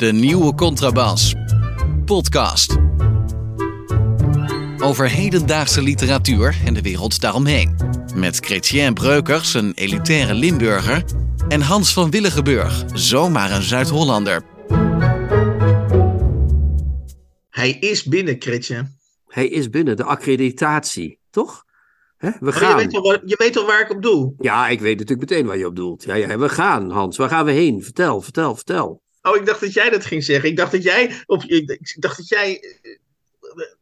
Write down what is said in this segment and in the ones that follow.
De nieuwe Contrabas. Podcast. Over hedendaagse literatuur en de wereld daaromheen. Met Chrétien Breukers, een elitaire Limburger. En Hans van Willigenburg, zomaar een Zuid-Hollander. Hij is binnen, Chrétien. Hij is binnen, de accreditatie, toch? Hè? We gaan. je, weet al, waar- je weet al waar ik op doe. Ja, ik weet natuurlijk meteen waar je op doelt. Ja, ja, we gaan, Hans. Waar gaan we heen? Vertel, vertel, vertel. Oh, ik dacht dat jij dat ging zeggen. Ik dacht dat jij, op, ik dacht dat jij eh,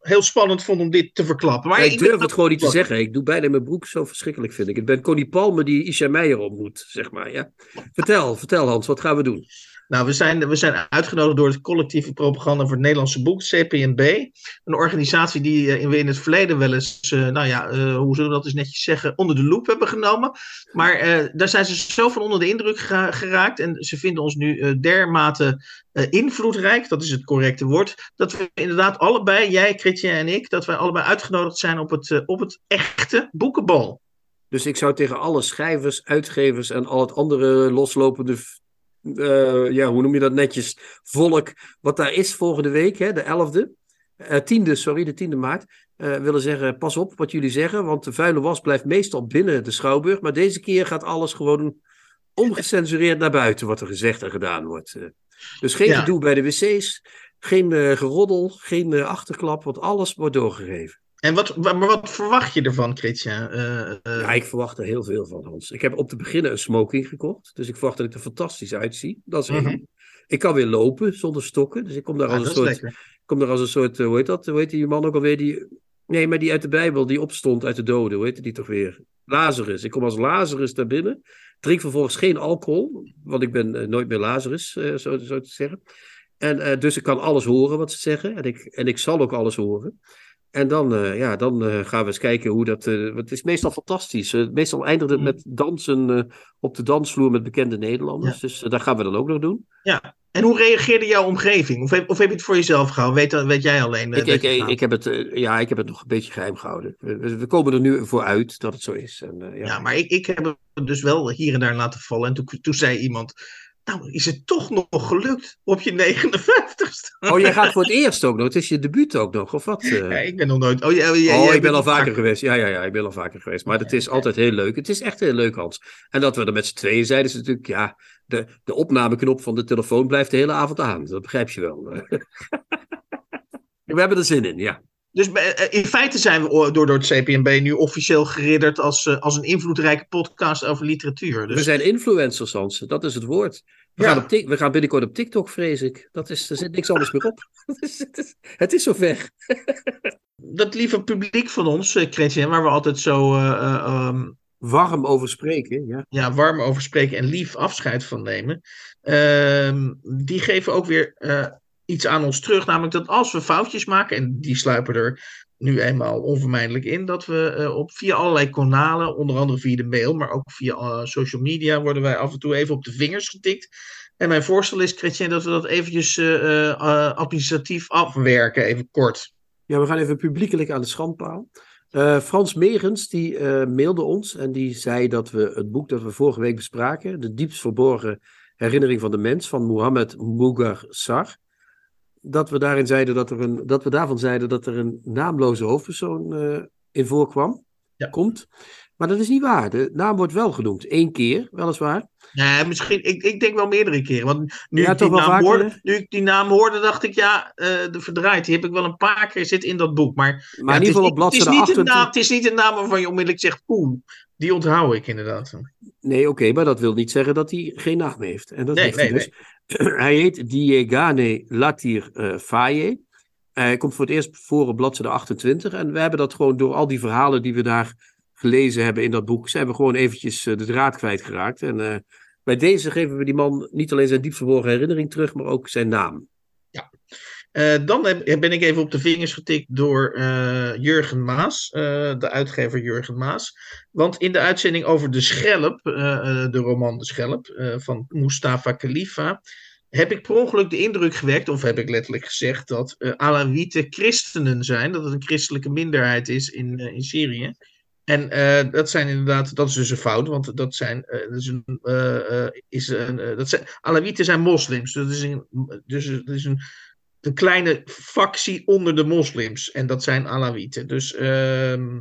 heel spannend vond om dit te verklappen. Maar ik durf het gewoon niet te zeggen. Ik doe bijna mijn broek zo verschrikkelijk, vind ik. Ik ben Connie Palme die Isha Meijer ontmoet, zeg maar. Ja. Vertel, vertel Hans, wat gaan we doen? Nou, we zijn, we zijn uitgenodigd door het collectieve propaganda voor het Nederlandse boek, CPNB. Een organisatie die eh, we in het verleden wel eens, eh, nou ja, eh, hoe zullen we dat eens netjes zeggen, onder de loep hebben genomen. Maar daar zijn ze zo van onder de indruk gera- geraakt. En ze vinden ons nu dermate invloedrijk, dat is het correcte woord. Dat we inderdaad allebei, jij, Chrétien en ik, dat wij allebei uitgenodigd zijn op het, op het echte boekenbal. Dus ik zou tegen alle schrijvers, uitgevers en al het andere loslopende, eh, ja, hoe noem je dat netjes, volk, wat daar is volgende week, hè, de 11e, eh, 10e, sorry, de 10e maart, eh, willen zeggen, pas op wat jullie zeggen, want de vuile was blijft meestal binnen de Schouwburg, maar deze keer gaat alles gewoon ongecensureerd naar buiten, wat er gezegd en gedaan wordt. Dus geen Ja. gedoe bij de wc's, geen geroddel, geen achterklap, want alles wordt doorgegeven. En wat, wa- maar wat verwacht je ervan, Chrétien? Eh, eh, Ja, ik verwacht er heel veel van, Hans. Ik heb op te beginnen een smoking gekocht. Dus ik verwacht dat ik er fantastisch uitzie. Dat is. Mhm. Ik kan weer lopen zonder stokken. Dus ik kom daar ja, als een soort. Ik kom daar als een soort. eh, Hoe heet dat? Hoe heet die man ook alweer? Die. Nee, maar die uit de Bijbel, die opstond uit de doden. Hoe heette die toch weer? Lazarus. Ik kom als Lazarus daar binnen. Drink vervolgens geen alcohol. Want ik ben nooit meer Lazarus, zo, zo te zeggen. En dus ik kan alles horen wat ze zeggen. En ik, en ik zal ook alles horen. En dan, eh, ja, dan eh, gaan we eens kijken hoe dat. want het is meestal fantastisch. Meestal eindigt het Mm. met dansen op de dansvloer met bekende Nederlanders. Dus dat gaan we dan ook nog doen. Ja. En hoe reageerde jouw omgeving? Of heb, of heb je het voor jezelf gehouden? Weet, weet jij alleen? Ik, ik, ik, heb het, ja, ik heb het nog een beetje geheim gehouden. We, we- komen er nu voor uit dat het zo is. En, ja. Ja, maar ik, ik heb het dus wel hier en daar laten vallen. En toen, toen zei iemand, nou is het toch nog gelukt op je 59ste? Oh, jij gaat voor het eerst ook nog. Het is je debuut ook nog, of wat? eh? Ja, ik ben nog nooit... Oh, jij, oh, ik ben al vaker geweest. Ja, ja, ja, ik ben al vaker geweest. Maar het is altijd heel leuk. Het is echt heel leuk, Hans. En dat we er met z'n tweeën zijn, is natuurlijk, ja, de, de opnameknop van de telefoon blijft de hele avond aan. Dat begrijp je wel. we hebben er zin in, ja. Dus eh, in feite zijn we door, door het CPNB nu officieel geridderd als, eh, als een invloedrijke podcast over literatuur. We Dus zijn influencers, Hans. Dat is het woord. We, Ja. gaan op we gaan binnenkort op TikTok, vrees ik. Dat is, er zit niks anders meer op. Het is, het is, zover. dat lieve publiek van ons, eh, Chrétien, waar we altijd zo eh, eh, ehm, Warm over spreken, ja. ja, warm over spreken en lief afscheid van nemen. Ehm, die geven ook weer eh, iets aan ons terug. Namelijk dat als we foutjes maken, en die sluipen er nu eenmaal onvermijdelijk in, dat we eh, op, via allerlei kanalen, onder andere via de mail, maar ook via eh, social media, worden wij af en toe even op de vingers getikt. En mijn voorstel is, Chrétien, dat we dat eventjes eh, administratief afwerken, even kort. Ja, we gaan even publiekelijk aan de schandpaal. Frans Megens die mailde ons en die zei dat we het boek dat we vorige week bespraken, De diepst verborgen herinnering van de mens van Mohammed Mughar Sar, dat we daarin zeiden dat er een, dat we daarvan zeiden dat er een naamloze hoofdpersoon eh, in voorkwam, Ja. komt. Maar dat is niet waar. De naam wordt wel genoemd. Eén keer, weliswaar. Nee, misschien, ik, ik denk wel meerdere keren. Want nu, Ja, ik die naam hoorde, nu ik die naam hoorde, dacht ik, ja, eh, de verdraaid. Die heb ik wel een paar keer zit in dat boek. Maar, Maar ja, in ieder geval op bladzijde het is, niet een 28. naam, het is niet een naam waarvan je onmiddellijk zegt, oeh, die onthoud ik inderdaad. Nee, oké, maar dat wil niet zeggen dat hij geen naam heeft. En dat Nee, heeft nee, dus. hij heet Diegane Latir eh Faye. Hij komt voor het eerst voor op bladzijde 28. En we hebben dat gewoon door al die verhalen die we daar gelezen hebben in dat boek, zijn we gewoon eventjes eh, de draad kwijtgeraakt. En eh, bij deze geven we die man niet alleen zijn diep verborgen herinnering terug, maar ook zijn naam. Eh, dan heb, ben ik even op de vingers getikt door eh, Jurgen Maas, eh, de uitgever Jurgen Maas. Want in de uitzending over De Schelp, eh, eh, de roman De Schelp eh, van Mustafa Khalifa, heb ik per ongeluk de indruk gewekt, of heb ik letterlijk gezegd, dat eh Alawieten christenen zijn, dat het een christelijke minderheid is in, eh, in Syrië. En uh, dat zijn inderdaad, dat is dus een fout, want dat zijn, uh, dat is een, uh, is een dat zijn, Alawieten zijn moslims, dat is een, dus dat is een, een kleine factie onder de moslims, en dat zijn Alawieten. Dus ehm,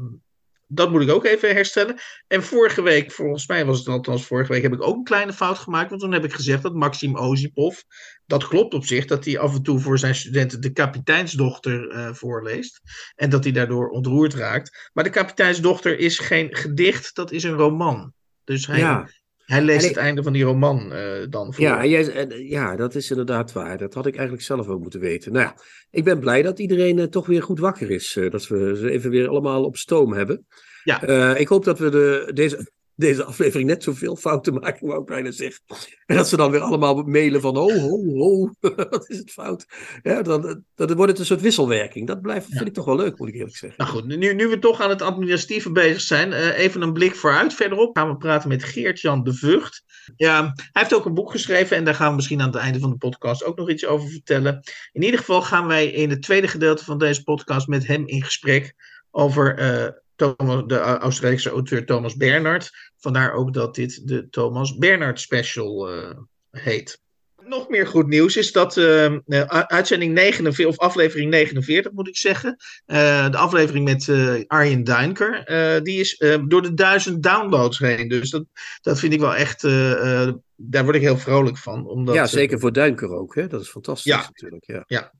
dat moet ik ook even herstellen. En vorige week, volgens mij was het althans vorige week, heb ik ook een kleine fout gemaakt. Want toen heb ik gezegd dat Maxim Ozipov, dat klopt op zich, dat hij af en toe voor zijn studenten de kapiteinsdochter uh, voorleest. En dat hij daardoor ontroerd raakt. Maar de kapiteinsdochter is geen gedicht, dat is een roman. Dus hij. Hij leest het einde van die roman uh, dan voor. Ja, jij, ja, dat is inderdaad waar. Dat had ik eigenlijk zelf ook moeten weten. Nou ja, ik ben blij dat iedereen uh, toch weer goed wakker is. dat we ze even weer allemaal op stoom hebben. Ja. ik hoop dat we de, deze deze aflevering net zoveel fouten maken, wou ik bijna zeggen. En dat ze dan weer allemaal mailen van, oh, ho, ho, wat is het fout? Ja, dan, dan wordt het een soort wisselwerking. Dat blijft, vind ik toch wel leuk, moet ik eerlijk zeggen. Nou goed, nu, nu we toch aan het administratieve bezig zijn, uh, even een blik vooruit. Verderop gaan we praten met Geert-Jan de Vught. Ja, hij heeft ook een boek geschreven en daar gaan we misschien aan het einde van de podcast ook nog iets over vertellen. In ieder geval gaan wij in het tweede gedeelte van deze podcast met hem in gesprek over... Uh, Thomas, de Australische auteur Thomas Bernhard. Vandaar ook dat dit de Thomas Bernhard Special uh, heet. Nog meer goed nieuws is dat uh, uitzending 49, of aflevering 49 moet ik zeggen. Uh, de aflevering met Arjen Duinker. die is door de duizend downloads heen. Dus dat, dat vind ik wel echt daar word ik heel vrolijk van. Omdat, ja, zeker voor Duinker ook. Hè? Dat is fantastisch ja, natuurlijk. Ja. ja.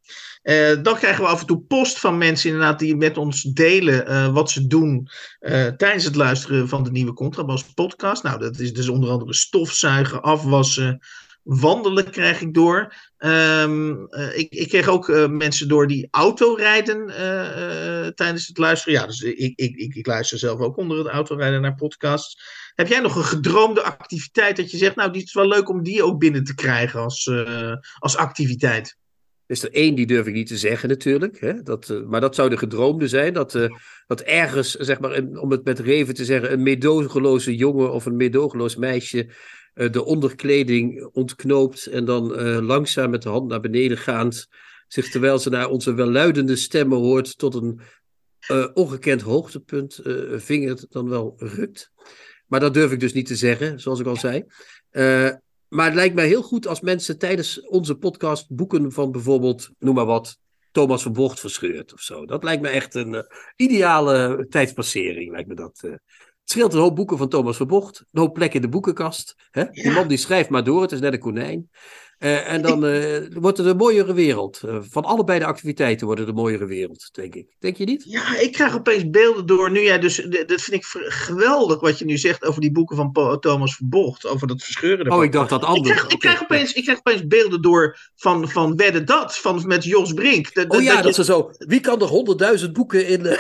Dan krijgen we af en toe post van mensen inderdaad die met ons delen wat ze doen tijdens het luisteren van de nieuwe Contrabas podcast. Nou, dat is dus onder andere stofzuigen, afwassen, wandelen krijg ik door. Um, ik, ik, kreeg ook uh, mensen door die autorijden uh, tijdens het luisteren. Ja, dus ik, ik, ik, luister zelf ook onder het autorijden naar podcasts. Heb jij nog een gedroomde activiteit dat je zegt, nou, die is wel leuk om die ook binnen te krijgen als, als activiteit? is er één, die durf ik niet te zeggen natuurlijk. Hè? Dat, maar dat zou de gedroomde zijn. Dat, dat ergens, zeg maar, om het met Reven te zeggen, een meedogenloze jongen of een meedogenloos meisje de onderkleding ontknoopt en dan langzaam met de hand naar beneden gaand, zich terwijl ze naar onze welluidende stemmen hoort, tot een ongekend hoogtepunt vinger dan wel rukt. Maar dat durf ik dus niet te zeggen, zoals ik al zei. Maar het lijkt mij heel goed als mensen tijdens onze podcast boeken van bijvoorbeeld, noem maar wat, Thomas van Bocht verscheurt of zo. Dat lijkt me echt een uh, ideale tijdspassering, lijkt me dat. Het scheelt een hoop boeken van Thomas van Bocht, een hoop plek in de boekenkast. Hè? Die man die schrijft maar door, het is net een konijn. Uh, en dan uh, wordt het een mooiere wereld. Uh, van allebei de activiteiten wordt het een mooiere wereld, denk ik. Denk je niet? Ja, ik krijg opeens beelden door. Nu jij dus, dat vind ik geweldig wat je nu zegt over die boeken van Thomas Verbocht. Over dat verscheuren. Ervan. Oh, ik dacht dat anders. Ik krijg, ik krijg, opeens, ik krijg opeens beelden door van, van Wedden Dat, van, met Jos Brink. Dat, oh ja, dat, dat ze zo. Wie kan er honderdduizend boeken in.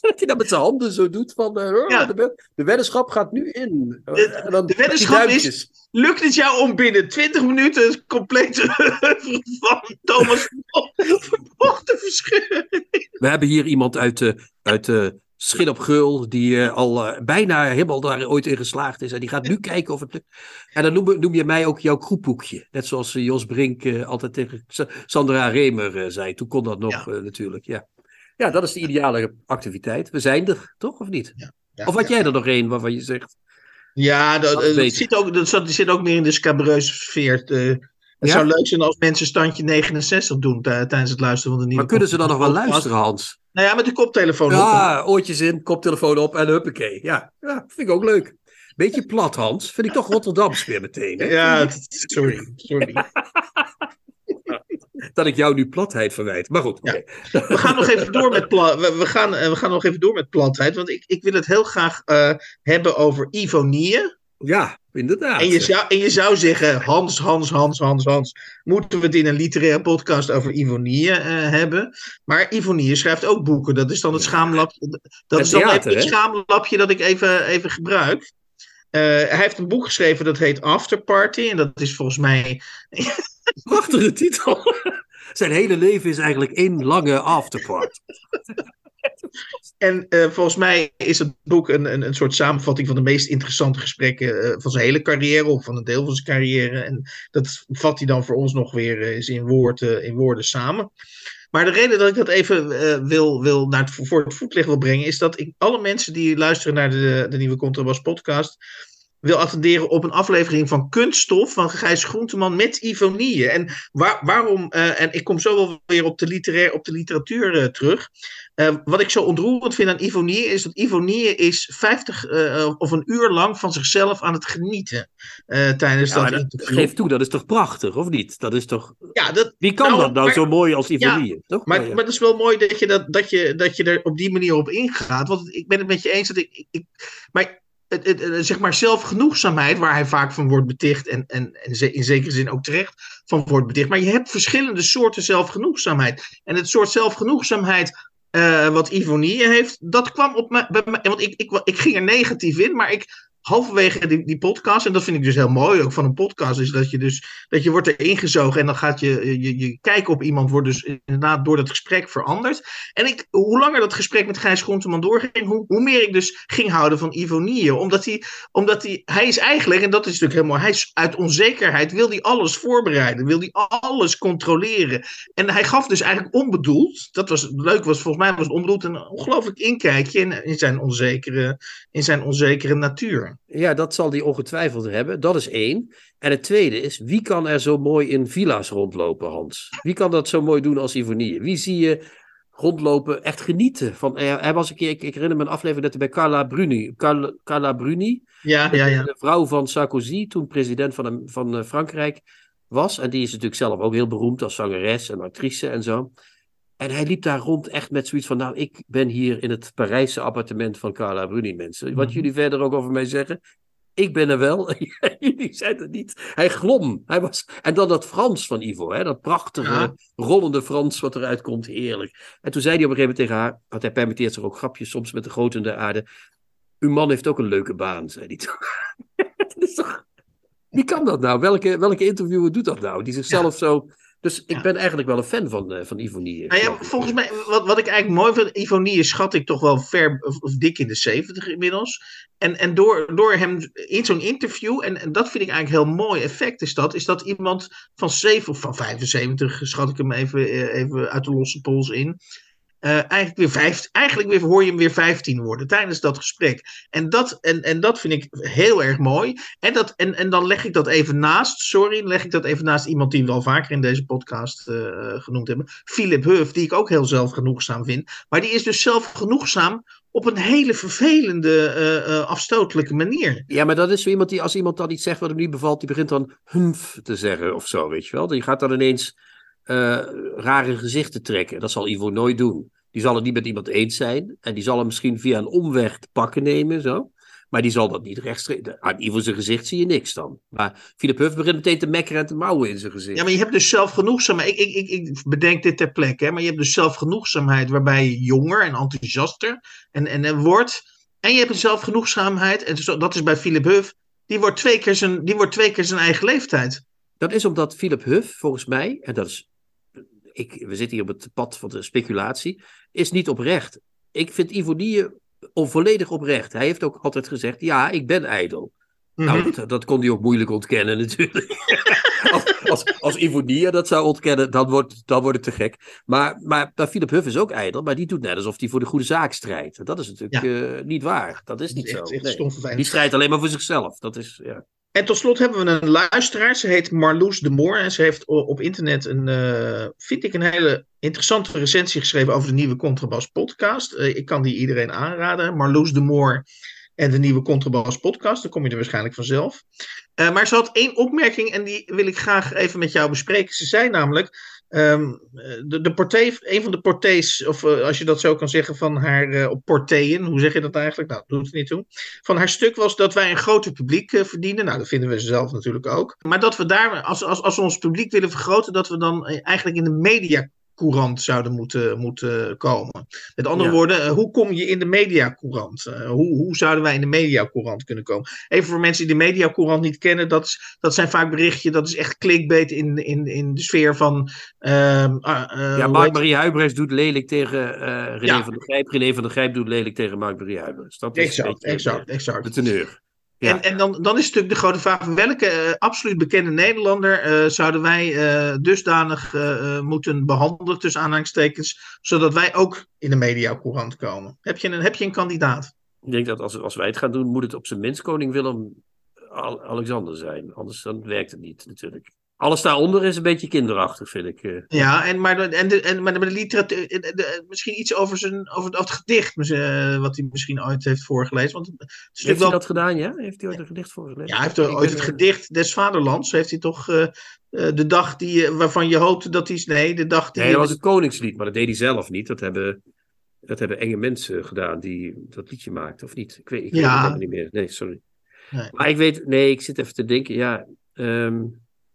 dat hij dat met zijn handen zo doet van ja. de, de, weddenschap gaat nu in. De, dan, de weddenschap is, lukt het jou om binnen 20 minuten een complete van Thomas Verbocht te verscheuren? We hebben hier iemand uit de, uit de Schil op Geul, die uh, al uh, bijna helemaal daar ooit in geslaagd is. En die gaat nu kijken of het lukt. En dan noem, noem je mij ook jouw kroepboekje. Net zoals Jos Brink altijd tegen Sandra Remer zei. Toen kon dat nog ja. natuurlijk, ja. Ja, dat is de ideale activiteit. We zijn er, toch? Of niet? Ja, ja, of had jij er nog één waarvan je zegt... Ja, dat, dat, dat zit, ook, dat, zit ook meer in de scabreuze sfeer. het zou leuk zijn als mensen standje 69 doen tijdens het luisteren van de nieuwe Maar kunnen ze dan nog wel luisteren, Hans? Nou ja, met de koptelefoon ja, op. Ja, oortjes in, koptelefoon op en huppakee. Ja, ja, vind ik ook leuk. Beetje plat, Hans. Vind ik toch Rotterdams weer meteen. Hè? Ja, sorry. sorry. dat ik jou nu platheid verwijt. Maar goed. Ja. We gaan nog even door met pla we, gaan, we gaan nog even door met platheid. Want ik, ik wil het heel graag uh, hebben over Ivonieën. Ja, inderdaad. En je, zou, en je zou zeggen, Hans, Hans, Hans, Hans, Hans. Moeten we het in een literaire podcast over Ivonieën uh, hebben? Maar Ivonieën schrijft ook boeken. Dat is dan het schaamlapje. Dat is dan theater, het schaamlapje dat ik even, even gebruik. Uh, hij heeft een boek geschreven dat heet After Party. En dat is volgens mij. Prachtige titel. Zijn hele leven is eigenlijk één lange afterpart. En uh, volgens mij is het boek een, een, een soort samenvatting van de meest interessante gesprekken uh, van zijn hele carrière, of van een deel van zijn carrière. En dat vat hij dan voor ons nog weer eens in, woord, uh, in woorden samen. Maar de reden dat ik dat even wil, wil naar het, voor het voetlicht wil brengen, is dat ik alle mensen die luisteren naar de, de nieuwe Contrabas podcast wil attenderen op een aflevering van Kunststof van Gijs Groenteman met Ivonie. En waar, waarom, uh, en ik kom zo wel weer op de, literair, op de literatuur uh, terug. Uh, wat ik zo ontroerend vind aan Ivonie is dat Ivonie is 50 of een uur lang van zichzelf aan het genieten tijdens ja, dat interview. Geef toe, dat is toch prachtig, of niet? Dat is toch... Ja, dat, Wie kan nou, dat nou maar, zo mooi als Ivonie? Ja, toch? Maar, maar, maar, het is wel mooi dat je, dat, dat, je, dat je er op die manier op ingaat. Want ik ben het met je eens dat ik... ik, ik maar het, het, zeg maar zelfgenoegzaamheid, waar hij vaak van wordt beticht en, en, en in zekere zin ook terecht van wordt beticht. Maar je hebt verschillende soorten zelfgenoegzaamheid. En het soort zelfgenoegzaamheid uh, wat Ivonie heeft, dat kwam op bij mij, want ik, ik, ik ging er negatief in, maar ik halverwege die, die podcast, en dat vind ik dus heel mooi ook van een podcast, is dat je dus dat je wordt er ingezogen en dan gaat je, je, je kijken op iemand wordt dus inderdaad door dat gesprek veranderd. En ik, hoe langer dat gesprek met Gijs Groenteman doorging, hoe, hoe meer ik dus ging houden van Ivonie. Omdat hij, omdat hij, hij is eigenlijk, en dat is natuurlijk mooi, hij is uit onzekerheid, wil hij alles voorbereiden, wil hij alles controleren. En hij gaf dus eigenlijk onbedoeld, dat was leuk, was volgens mij was onbedoeld, een ongelooflijk inkijkje in, in, zijn onzekere, in zijn onzekere natuur. Ja, dat zal hij ongetwijfeld hebben. Dat is één. En het tweede is, wie kan er zo mooi in villa's rondlopen, Hans? Wie kan dat zo mooi doen als Ivonie? Wie zie je rondlopen, echt genieten? Van, hij was een keer, ik, herinner me een aflevering dat hij bij Carla Bruni, Carla, Carla Bruni, ja, ja, ja. de vrouw van Sarkozy, toen president van, van eh, Frankrijk was. En die is natuurlijk zelf ook heel beroemd als zangeres en actrice en zo. En hij liep daar rond echt met zoiets van, nou, ik ben hier in het Parijse appartement van Carla Bruni, mensen. Wat mhm. jullie verder ook over mij zeggen, ik ben er wel. jullie zijn het niet. Hij glom. Hij was... En dan dat Frans van Ivo, hè? dat prachtige, rollende Frans wat eruit komt, heerlijk. En toen zei hij op een gegeven moment tegen haar, want hij permitteert zich ook grapjes soms met de grote de aarde. Uw man heeft ook een leuke baan, zei hij toen. dat is toch... Wie kan dat nou? Welke, welke interviewer doet dat nou? Die zichzelf zo dus ik ben eigenlijk wel een fan van, uh, van Ivonie. Nou ja, volgens mij, wat, wat ik eigenlijk mooi vind, Ivonie schat ik toch wel ver of, of dik in de 70 inmiddels. En, en door, door hem in zo'n interview, en, en, dat vind ik eigenlijk heel mooi effect is dat, is dat iemand van 7 of van 75, schat ik hem even, eh, even uit de losse pols in, uh, eigenlijk, weer vijf, eigenlijk weer, hoor je hem weer 15 worden tijdens dat gesprek. En dat, en, en dat vind ik heel erg mooi. En, dat, en, en dan leg ik dat even naast, sorry, leg ik dat even naast iemand die we al vaker in deze podcast uh, genoemd hebben. Philip Huff, die ik ook heel zelfgenoegzaam vind. Maar die is dus zelfgenoegzaam op een hele vervelende, uh, afstotelijke manier. Ja, maar dat is zo iemand die, als iemand dan iets zegt wat hem niet bevalt, die begint dan humf te zeggen of zo, weet je wel. Die gaat dan ineens uh, rare gezichten trekken. Dat zal Ivo nooit doen. Die zal het niet met iemand eens zijn. En die zal hem misschien via een omweg te pakken nemen. Zo. Maar die zal dat niet rechtstreeks. Aan Ivo zijn gezicht zie je niks dan. Maar Philip Huff begint meteen te mekkeren en te mouwen in zijn gezicht. Ja, maar je hebt dus zelfgenoegzaamheid. Ik, ik, ik, ik bedenk dit ter plekke. Hè, maar je hebt dus zelfgenoegzaamheid waarbij je jonger en enthousiaster en, en, en wordt. En je hebt een zelfgenoegzaamheid. En dat is bij Philip Huff. Die wordt twee keer zijn, die wordt twee keer zijn eigen leeftijd. Dat is omdat Philip Huff, volgens mij, en dat is ik, we zitten hier op het pad van de speculatie, is niet oprecht. Ik vind Ivo onvolledig oprecht. Hij heeft ook altijd gezegd, ja, ik ben ijdel. Nou, mhm. dat, dat, kon hij ook moeilijk ontkennen natuurlijk. als, als, als dat zou ontkennen, dan wordt, dan wordt het te gek. Maar, maar, maar Philip Huff is ook ijdel, maar die doet net alsof hij voor de goede zaak strijdt. Dat is natuurlijk uh, niet waar. Dat is niet zo. nee. Die strijdt alleen maar voor zichzelf. Dat is, ja. En tot slot hebben we een luisteraar. Ze heet Marloes de Moor. En ze heeft op internet een, uh, vind ik, een hele interessante recensie geschreven over de nieuwe Contrabas podcast. Uh, ik kan die iedereen aanraden. Marloes de Moor en de nieuwe Contrabas podcast. Dan kom je er waarschijnlijk vanzelf. Uh, maar ze had één opmerking en die wil ik graag even met jou bespreken. Ze zei namelijk Um, de, de een van de portés, of uh, als je dat zo kan zeggen, van haar uh, op portéen, hoe zeg je dat eigenlijk? Nou, doet het niet toe. Van haar stuk was dat wij een groter publiek uh, verdienen. Nou, dat vinden we zelf natuurlijk ook. Maar dat we daar, als, als, als we ons publiek willen vergroten, dat we dan eigenlijk in de media courant zouden moeten, moeten komen. Met andere woorden, eh, hoe kom je in de mediacourant? Uh, hoe, hoe zouden wij in de mediacourant kunnen komen? Even voor mensen die de mediacourant niet kennen, dat, is, dat zijn vaak berichtjes, dat is echt clickbait in, in, in de sfeer van... Uh, ja, Mark-Marie Huibrechts doet lelijk tegen René van der Grijp, René van der Grijp doet lelijk tegen Mark-Marie Huibrechts. Dat is exact, exact, exact. De teneur. Ja. En, en dan, dan is natuurlijk de grote vraag: welke eh, absoluut bekende Nederlander eh, zouden wij eh, dusdanig moeten behandelen, tussen aanhalingstekens, zodat wij ook in de mediacourant komen? Heb je een, heb je een kandidaat? Ik denk dat als, als wij het gaan doen, moet het op zijn minst koning Willem Al- Alexander zijn. Anders dan werkt het niet natuurlijk. Alles daaronder is een beetje kinderachtig, vind ik. eh. Ja, en, maar, en, de, en, maar de, literatuur, eh, de- de- misschien iets over, zijn, over, het, over het gedicht, eh, wat hij misschien ooit heeft voorgelezen. Want het is Heeft hij dat gedaan, ja? Heeft hij ooit een gedicht voorgelezen? Ja, hij heeft ooit het eh, gedicht des vaderlands. Heeft hij toch eh, eh, de dag die, waarvan je hoopte dat hij. Nee, de dag die. Nee, dat was het Koningslied, maar dat deed hij zelf niet. Dat hebben, dat hebben enge mensen gedaan die dat liedje maakten, of niet? Ik weet, ik weet het niet meer. Nee, sorry. Nee. Maar ik weet, nee, ik zit even te denken, ja. ehm,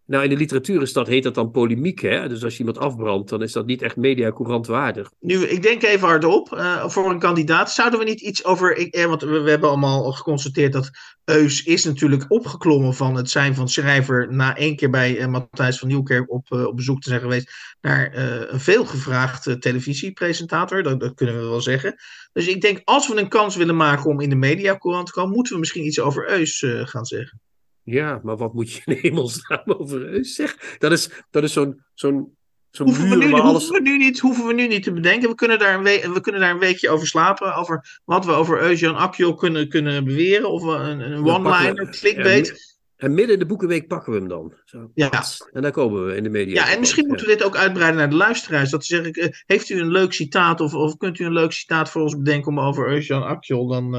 nou, in de literatuur is dat, heet dat dan polemiek, hè? Dus als je iemand afbrandt, dan is dat niet echt mediacourant waardig. Nu, ik denk even hardop eh, voor een kandidaat. Zouden we niet iets over. Eh, want we, hebben allemaal al geconstateerd dat Eus is natuurlijk opgeklommen van het zijn van schrijver. na één keer bij eh, Matthijs van Nieuwkerk op, op bezoek te zijn geweest. naar een veelgevraagd televisiepresentator. Dat, dat kunnen we wel zeggen. Dus ik denk, als we een kans willen maken om in de mediacourant te komen. moeten we misschien iets over Eus gaan zeggen. Ja, maar wat moet je in hemelsnaam over Eus zeggen? Dat is, dat is zo'n zo'n zo'n Hoeven we, nu, waar alles... hoeven, we nu niet, hoeven we nu niet te bedenken. We kunnen daar een, we we kunnen daar een weekje over slapen. Over wat we over Eusjan Akjol kunnen, kunnen beweren. Of een, een one-liner, clickbait. En, en midden in de boekenweek pakken we hem dan. Zo. Ja. En dan komen we in de media. Ja, en misschien Ja. moeten we dit ook uitbreiden naar de luisteraars. Dat zeg ik, eh, heeft u een leuk citaat of, of kunt u een leuk citaat voor ons bedenken om over Eusjan Akjol dan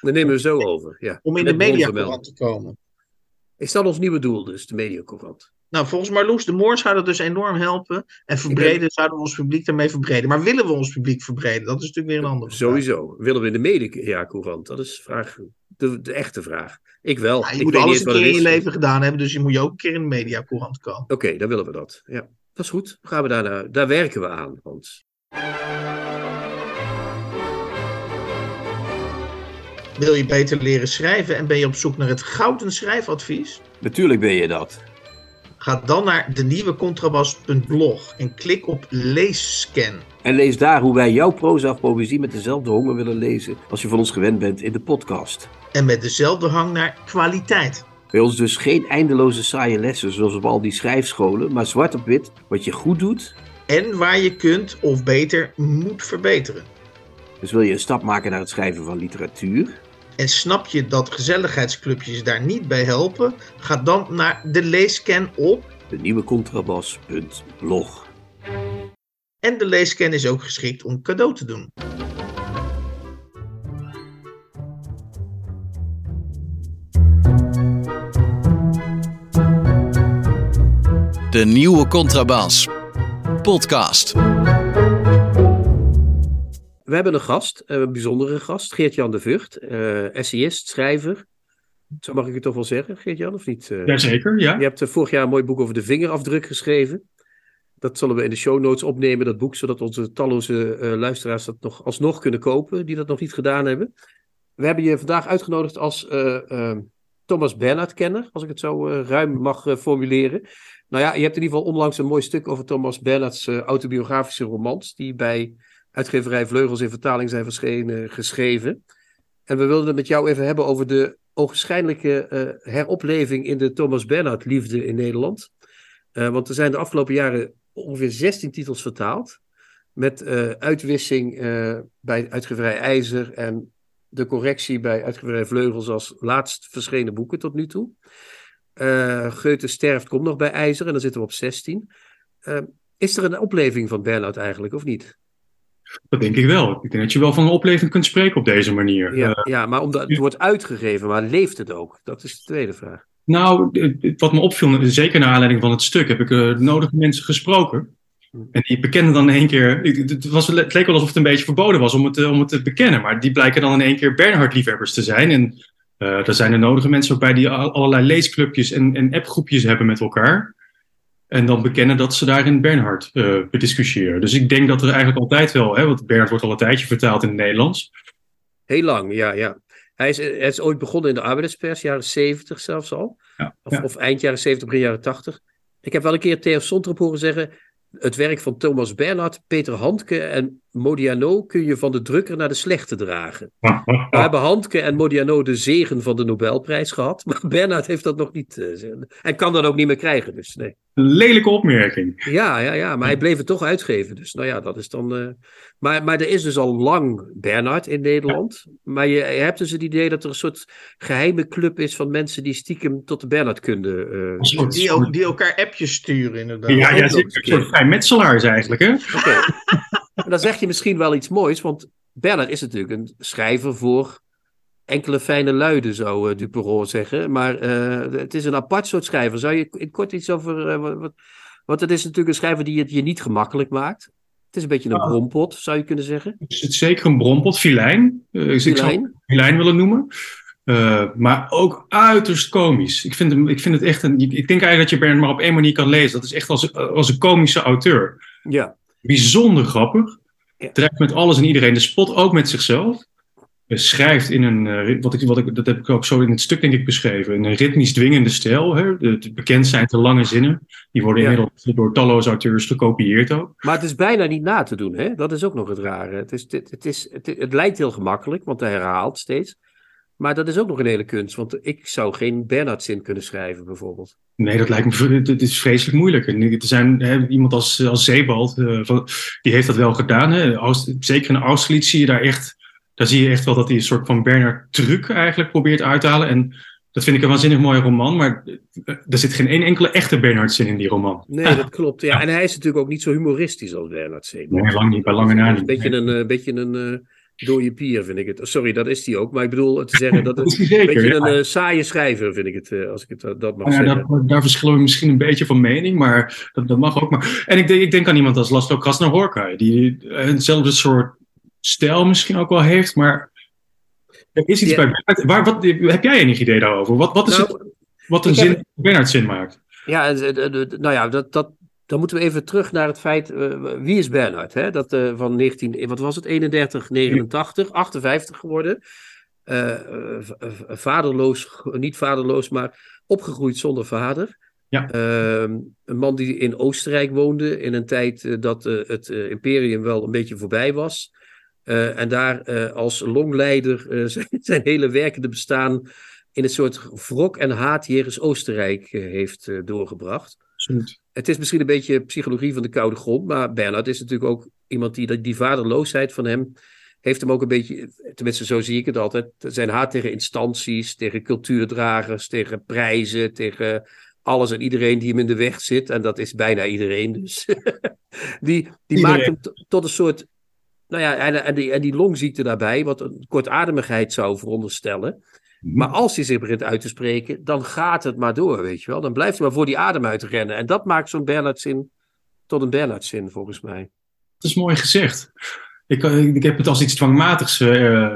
Dat nemen we zo over. Ja. om in de Met vermelden. te komen? Is dat ons nieuwe doel dus, de mediacourant? Nou, volgens Marloes de Moor zou dat dus enorm helpen. En verbreden zouden we ons publiek daarmee verbreden. Maar willen we ons publiek verbreden? Dat is natuurlijk weer een andere vraag. Sowieso. Willen we in de mediacourant? Dat is vraag, de, de echte vraag. Ik wel. Ja, je ik moet alles een keer in je leven gedaan hebben. Dus je moet je ook een keer in de mediacourant komen. Oké, dan willen we dat. Ja, dat is goed. Dan gaan we daarna, daar werken we aan, Hans. Wil je beter leren schrijven en ben je op zoek naar het gouden schrijfadvies? Natuurlijk ben je dat. Ga dan naar de nieuwe contrabas.blog en klik op leesscan. En lees daar hoe wij jouw proza of poëzie met dezelfde honger willen lezen als je van ons gewend bent in de podcast. En met dezelfde hang naar kwaliteit. Bij ons dus geen eindeloze saaie lessen zoals op al die schrijfscholen, maar zwart op wit wat je goed doet. En waar je kunt of beter moet verbeteren. Dus wil je een stap maken naar het schrijven van literatuur? En snap je dat gezelligheidsclubjes daar niet bij helpen? Ga dan naar de leesscan op. De nieuwe contrabas.blog. En de leesscan is ook geschikt om cadeau te doen. De nieuwe Contrabas. Podcast. We hebben een gast, eh, een bijzondere gast, Geert-Jan de Vught, eh, essayist, schrijver. Zo mag ik het toch wel zeggen, Geert-Jan, of niet? Eh, Jazeker, ja. Je hebt vorig jaar een mooi boek over de vingerafdruk geschreven. Dat zullen we in de show notes opnemen, dat boek, zodat onze talloze luisteraars dat nog alsnog kunnen kopen, die dat nog niet gedaan hebben. We hebben je vandaag uitgenodigd als Thomas Bernhard-kenner, als ik het zo ruim mag formuleren. Nou ja, je hebt in ieder geval onlangs een mooi stuk over Thomas Bernhards autobiografische romans, die bij uitgeverij Vleugels in vertaling zijn verschenen, geschreven. En we wilden het met jou even hebben over de ogenschijnlijke eh, heropleving in de Thomas Bernhard-liefde in Nederland. Eh, want er zijn de afgelopen jaren ongeveer 16 titels vertaald. Met eh, uitwissing bij uitgeverij IJzer en de correctie bij uitgeverij Vleugels als laatst verschenen boeken tot nu toe. Goethe sterft komt nog bij IJzer en dan zitten we op 16. Eh, is er een opleving van Bernhard eigenlijk, of niet? Dat denk ik wel. Ik denk dat je wel van een opleving kunt spreken op deze manier. Ja, Eh, ja maar omdat het wordt uitgegeven, maar leeft het ook? Dat is de tweede vraag. nou, wat me opviel, zeker naar aanleiding van het stuk, heb ik eh, nodige mensen gesproken. En die bekennen dan in één keer. Het, was, het leek wel alsof het een beetje verboden was om het, eh, om het te bekennen. Maar die blijken dan in één keer Bernhard-liefhebbers te zijn. En er zijn de nodige mensen ook bij die al- allerlei leesclubjes en, en appgroepjes hebben met elkaar. En dan bekennen dat ze daarin Bernhard eh bediscussiëren. Dus ik denk dat er eigenlijk altijd wel, hè, want Bernhard wordt al een tijdje vertaald in het Nederlands. Heel lang, ja, ja. Hij is, hij is ooit begonnen in de arbeiderspers, jaren 70 zelfs al. Ja, Of, ja. of eind jaren 70, begin jaren 80. Ik heb wel een keer Theo Sontrop horen zeggen. Het werk van Thomas Bernhard, Peter Handke en Modiano kun je van de drukker naar de slechte dragen. We hebben Handke en Modiano de zegen van de Nobelprijs gehad. Maar Bernhard heeft dat nog niet. Uh, en kan dat ook niet meer krijgen. Dus nee. Lelijke opmerking. Ja, ja, ja, maar hij bleef het toch uitgeven. Dus nou ja, dat is dan. Uh... Maar, maar er is dus al lang Bernhard in Nederland. Maar je, je, hebt dus het idee dat er een soort geheime club is van mensen die stiekem tot de Bernhard kunnen. Uh... Die, die, elkaar appjes sturen, inderdaad. Ja, ja, een soort vrijmetselaars eigenlijk, hè? Oké. Okay. dan zeg je misschien wel iets moois, want Bernhard is natuurlijk een schrijver voor enkele fijne luiden, zou uh, zeggen. Maar uh, het is een apart soort schrijver. Zou je in kort iets over. Uh, wat, want het is natuurlijk een schrijver die het je niet gemakkelijk maakt. Het is een beetje een ah. brompot, zou je kunnen zeggen. Het is zeker een brompot, filijn. Filijn? Ik zou filijn willen noemen. maar ook uiterst komisch. Ik vind, hem, ik vind het echt een. Ik denk eigenlijk dat je Bernhard maar op één manier kan lezen. Dat is echt als, als een komische auteur. Ja. Bijzonder grappig. Ja. Drijft met alles en iedereen. De spot ook met zichzelf schrijft in een, uh, wat ik, wat ik, dat heb ik ook zo in het stuk denk ik beschreven, in een ritmisch dwingende stijl. Hè? De, bekend zijn te lange zinnen. Die worden ja. inmiddels door talloze auteurs gekopieerd ook. Maar het is bijna niet na te doen, hè? dat is ook nog het rare. Het, is, het, het, is, het, het lijkt heel gemakkelijk, want hij herhaalt steeds. Maar dat is ook nog een hele kunst, want ik zou geen Bernhard-zin kunnen schrijven, bijvoorbeeld. Nee, dat lijkt me het is vreselijk moeilijk. En er zijn hè, iemand als, als Zeebald, uh, van, die heeft dat wel gedaan. Hè? zeker in Austerlitz zie je daar echt daar zie je echt wel dat hij een soort van Bernard truc eigenlijk probeert uit te halen. En dat vind ik een waanzinnig mooie roman, maar er zit geen één enkele echte Bernhard-zin in die roman. Nee, dat klopt. Ja. En hij is natuurlijk ook niet zo humoristisch als Bernhard Zin. Nee, lang niet, bij lange na niet. Een beetje een, uh, beetje een dode pier, vind ik het. Sorry, dat is hij ook. Maar ik bedoel te zeggen dat het een beetje een uh, saaie schrijver, vind ik het, als ik het dat mag ja, zeggen. Daar, daar, verschillen we misschien een beetje van mening, maar dat, dat mag ook. Maar. En ik denk, ik denk aan iemand als Laszlo Krasnahorka, die eenzelfde soort stijl misschien ook wel heeft, maar er is iets bij Waar, wat, heb jij enig idee daarover? Wat, wat is nou, het wat een zin, heb... Bernhard zin maakt? Ja, nou ja, dat, dat, dan moeten we even terug naar het feit, uh, wie is Bernhard? Hè? Dat uh, van 19, wat was het, 31, 89, 58 geworden. Uh, vaderloos, niet vaderloos, maar opgegroeid zonder vader. Ja. Ehm, een man die in Oostenrijk woonde in een tijd dat het imperium wel een beetje voorbij was. En daar als longleider zijn, zijn, hele werkende bestaan in het soort wrok en haat jegens Oostenrijk heeft doorgebracht. Absoluut. Het is misschien een beetje psychologie van de koude grond, maar Bernhard is natuurlijk ook iemand die die vaderloosheid van hem heeft hem ook een beetje, tenminste zo zie ik het altijd, zijn haat tegen instanties, tegen cultuurdragers, tegen prijzen, tegen alles en iedereen die hem in de weg zit. En dat is bijna iedereen dus. die die maakt hem tot een soort nou ja, en, en, die, en die longziekte daarbij, wat een kortademigheid zou veronderstellen. Maar als hij zich begint uit te spreken, dan gaat het maar door, weet je wel. Dan blijft hij maar voor die adem uit rennen. En dat maakt zo'n Bernhard-zin tot een Bernhard-zin, volgens mij. Dat is mooi gezegd. Ik, ik heb het als iets dwangmatigs uh,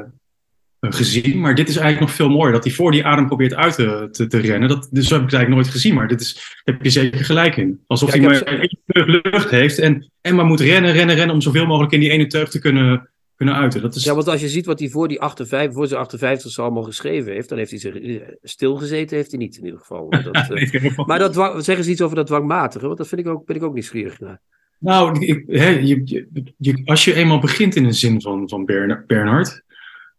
gezien. Maar dit is eigenlijk nog veel mooier. Dat hij voor die adem probeert uit te, te, te rennen. Dat, dus heb ik het eigenlijk nooit gezien. Maar dit is, daar heb je zeker gelijk in. Alsof hij maar één teug lucht heeft. En, en maar moet rennen, rennen, rennen. Om zoveel mogelijk in die ene teug te kunnen, kunnen uiten. Dat is... Ja, want als je ziet wat hij voor die 58, voor zijn 58 allemaal geschreven heeft. Dan heeft hij zich eh, stilgezeten. Heeft hij niet in ieder geval. Dat, nee, uh, maar dat, zeggen ze iets over dat dwangmatige. Want dat vind ik ook, ben ik ook nieuwsgierig naar. Nou, ik, hè, je, je, als je eenmaal begint in een zin van, van Bernhard,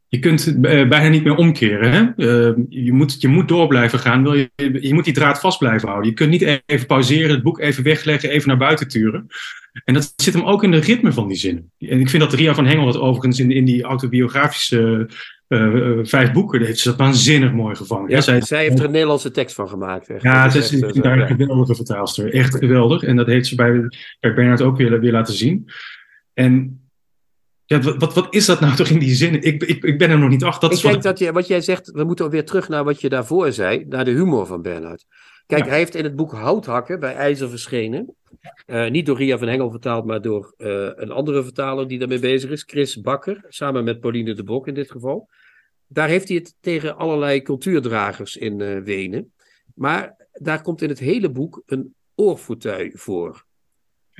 je kunt uh, bijna niet meer omkeren. Hè? Uh, je, moet, je moet door blijven gaan. Wil je, je moet die draad vast blijven houden. Je kunt niet even pauzeren, het boek even wegleggen, even naar buiten turen. En dat zit hem ook in de ritme van die zinnen. En ik vind dat Ria van Hengel dat overigens in, in die autobiografische uh, vijf boeken, heeft ze dat waanzinnig mooi gevangen. Ja, zij, zij, heeft er een Nederlandse tekst van gemaakt. Echt. Ja, het is, daar een geweldige vertaalster. Echt geweldig. En dat heeft ze bij, bij Bernard ook weer, weer laten zien. En ja, wat, wat is dat nou toch in die zin? Ik, ik, ik ben er nog niet achter. Dat ik denk dat je, wat jij zegt, we moeten weer terug naar wat je daarvoor zei, naar de humor van Bernhard. Kijk, hij heeft in het boek Houthakken bij IJzer verschenen. Uh, niet door Ria van Hengel vertaald, maar door uh, een andere vertaler die daarmee bezig is, Chris Bakker, samen met Pauline de Bok in dit geval. Daar heeft hij het tegen allerlei cultuurdragers in uh, Wenen. Maar daar komt in het hele boek een oorfauteuil voor.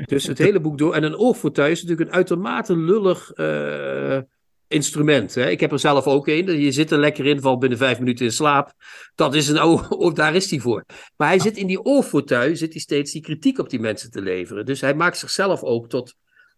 Dus het hele boek door. En een oorfauteuil is natuurlijk een uitermate lullig uh, instrument. Hè? Ik heb er zelf ook een. Je zit er lekker in, valt binnen vijf minuten in slaap. Dat is een oor, daar is hij voor. Maar hij zit in die oorfauteuil, zit hij steeds die kritiek op die mensen te leveren. Dus hij maakt zichzelf ook tot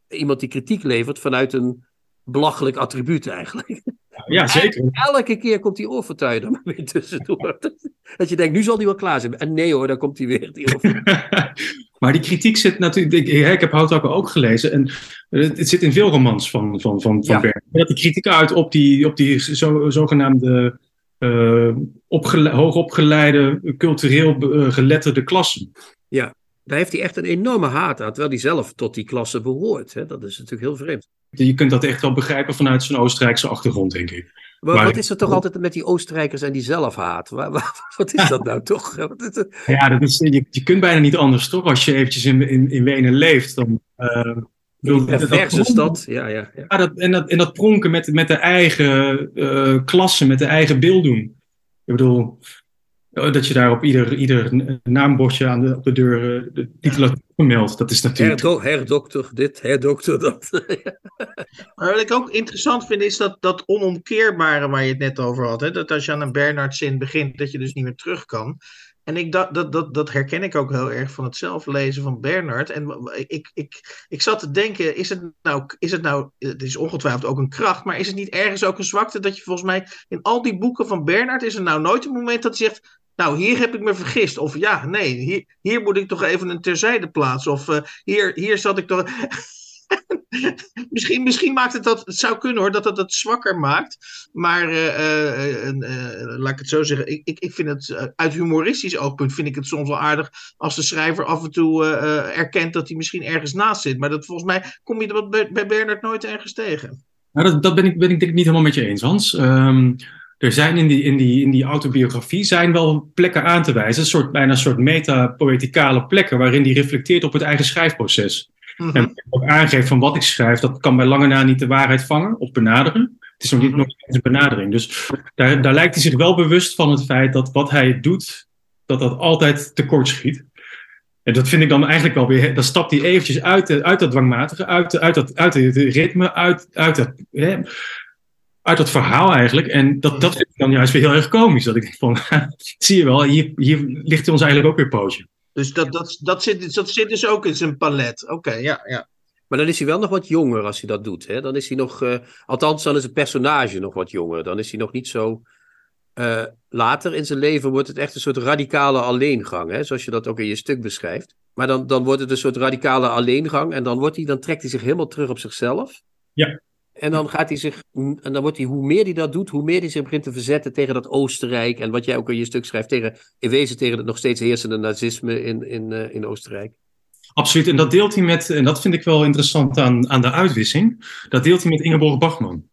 iemand die kritiek levert vanuit een belachelijk attribuut eigenlijk. Ja, zeker. Elke keer komt die oorvertuiger er maar weer tussendoor. Dat je denkt, nu zal die wel klaar zijn. En nee hoor, dan komt hij weer. Die maar die kritiek zit natuurlijk. Ik, ik heb Houtakker ook gelezen. En het, zit in veel romans van, van, van, van ja. Dat die kritiek uit op die, op die zo, zogenaamde uh, opgele hoogopgeleide, cultureel uh, geletterde klassen. Ja, daar heeft hij echt een enorme haat aan, terwijl hij zelf tot die klasse behoort. Hè? Dat is natuurlijk heel vreemd. Je kunt dat echt wel begrijpen vanuit zijn Oostenrijkse achtergrond, denk ik. Maar, maar wat is er toch altijd met die Oostenrijkers en die zelfhaat? Wat is dat nou toch? Ja, dat is, je, je kunt bijna niet anders, toch? Als je eventjes in, in, in Wenen leeft, dan... Uh, een perverse stad, ja, ja. ja. ja dat, en, dat, en dat pronken met, met de eigen uh, klasse, met de eigen beelddoen. Ik bedoel, dat je daar op ieder, ieder naambordje aan de, op de deur uh, de titel vermeldt. Dat is natuurlijk... Herdo herdokter dit, herdokter dat. maar wat ik ook interessant vind is dat, dat onomkeerbare waar je het net over had. Hè? Dat als je aan een Bernhard-zin begint, dat je dus niet meer terug kan. En ik, dat, dat, dat, dat herken ik ook heel erg van het zelflezen van Bernard. En ik, ik, ik zat te denken, is het, nou, is het nou, het is ongetwijfeld ook een kracht, maar is het niet ergens ook een zwakte dat je volgens mij in al die boeken van Bernard, is er nou nooit een moment dat hij zegt, nou, hier heb ik me vergist. Of ja, nee, hier, hier moet ik toch even een terzijde plaatsen. Of uh, hier, hier zat ik toch. misschien, misschien maakt het dat. Het zou kunnen hoor, dat het het zwakker maakt. Maar uh, uh, laat ik het zo zeggen. Ik, ik, ik vind het uit humoristisch oogpunt. Vind ik het soms wel aardig. als de schrijver af en toe erkent dat hij misschien ergens naast zit. Maar dat, volgens mij kom je bij Bernard nooit ergens tegen. Nou, dat, dat ben, ik, ben ik denk ik niet helemaal met je eens, Hans. Um, er zijn in die, in, die, in die autobiografie zijn wel plekken aan te wijzen, een soort, bijna een soort meta-poëticale plekken, waarin hij reflecteert op het eigen schrijfproces. Mm -hmm. En ook aangeeft van wat ik schrijf, dat kan bij lange na niet de waarheid vangen of benaderen. Het is nog niet nog eens een benadering. Dus daar, daar lijkt hij zich wel bewust van het feit dat wat hij doet, dat dat altijd tekort schiet. En dat vind ik dan eigenlijk wel weer, dan stapt hij eventjes uit, uit dat dwangmatige, uit, uit, dat, uit het ritme, uit, uit dat, hè, uit dat verhaal eigenlijk. En dat, dat vind ik dan juist weer heel erg komisch. Dat ik denk van, zie je wel, hier, hier ligt hij ons eigenlijk ook weer pootje. Dus dat, dat, dat, zit, dat zit dus ook in zijn palet. Oké, ja, ja. Maar dan is hij wel nog wat jonger als hij dat doet. Hè? Dan is hij nog, uh, althans, dan is het personage nog wat jonger. Dan is hij nog niet zo. Uh, later in zijn leven wordt het echt een soort radicale alleengang, hè? zoals je dat ook in je stuk beschrijft. Maar dan, dan wordt het een soort radicale alleengang en dan, wordt hij, dan trekt hij zich helemaal terug op zichzelf. Ja. En dan gaat hij zich, en dan wordt hij, hoe meer hij dat doet, hoe meer hij zich begint te verzetten tegen dat Oostenrijk. En wat jij ook in je stuk schrijft, tegen, in wezen tegen het nog steeds heersende nazisme in, in, uh, in Oostenrijk. Absoluut, en dat deelt hij met, en dat vind ik wel interessant aan, aan de uitwissing, dat deelt hij met Ingeborg Bachman.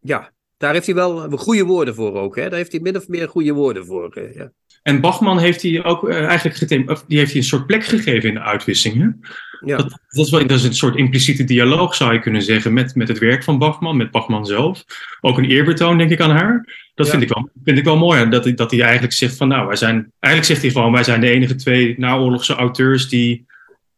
Ja, daar heeft hij wel goede woorden voor ook. Hè? Daar heeft hij min of meer goede woorden voor. Uh, ja. En Bachman heeft hij ook uh, eigenlijk getem- die heeft hij een soort plek gegeven in de uitwissingen. Ja. Dat, dat, is wel, dat is een soort impliciete dialoog, zou je kunnen zeggen, met, met het werk van Bachman, met Bachman zelf. Ook een eerbetoon, denk ik, aan haar. Dat ja. vind, ik wel, vind ik wel mooi. Dat, dat hij eigenlijk zegt van, nou, wij zijn, eigenlijk zegt hij gewoon, wij zijn de enige twee naoorlogse auteurs die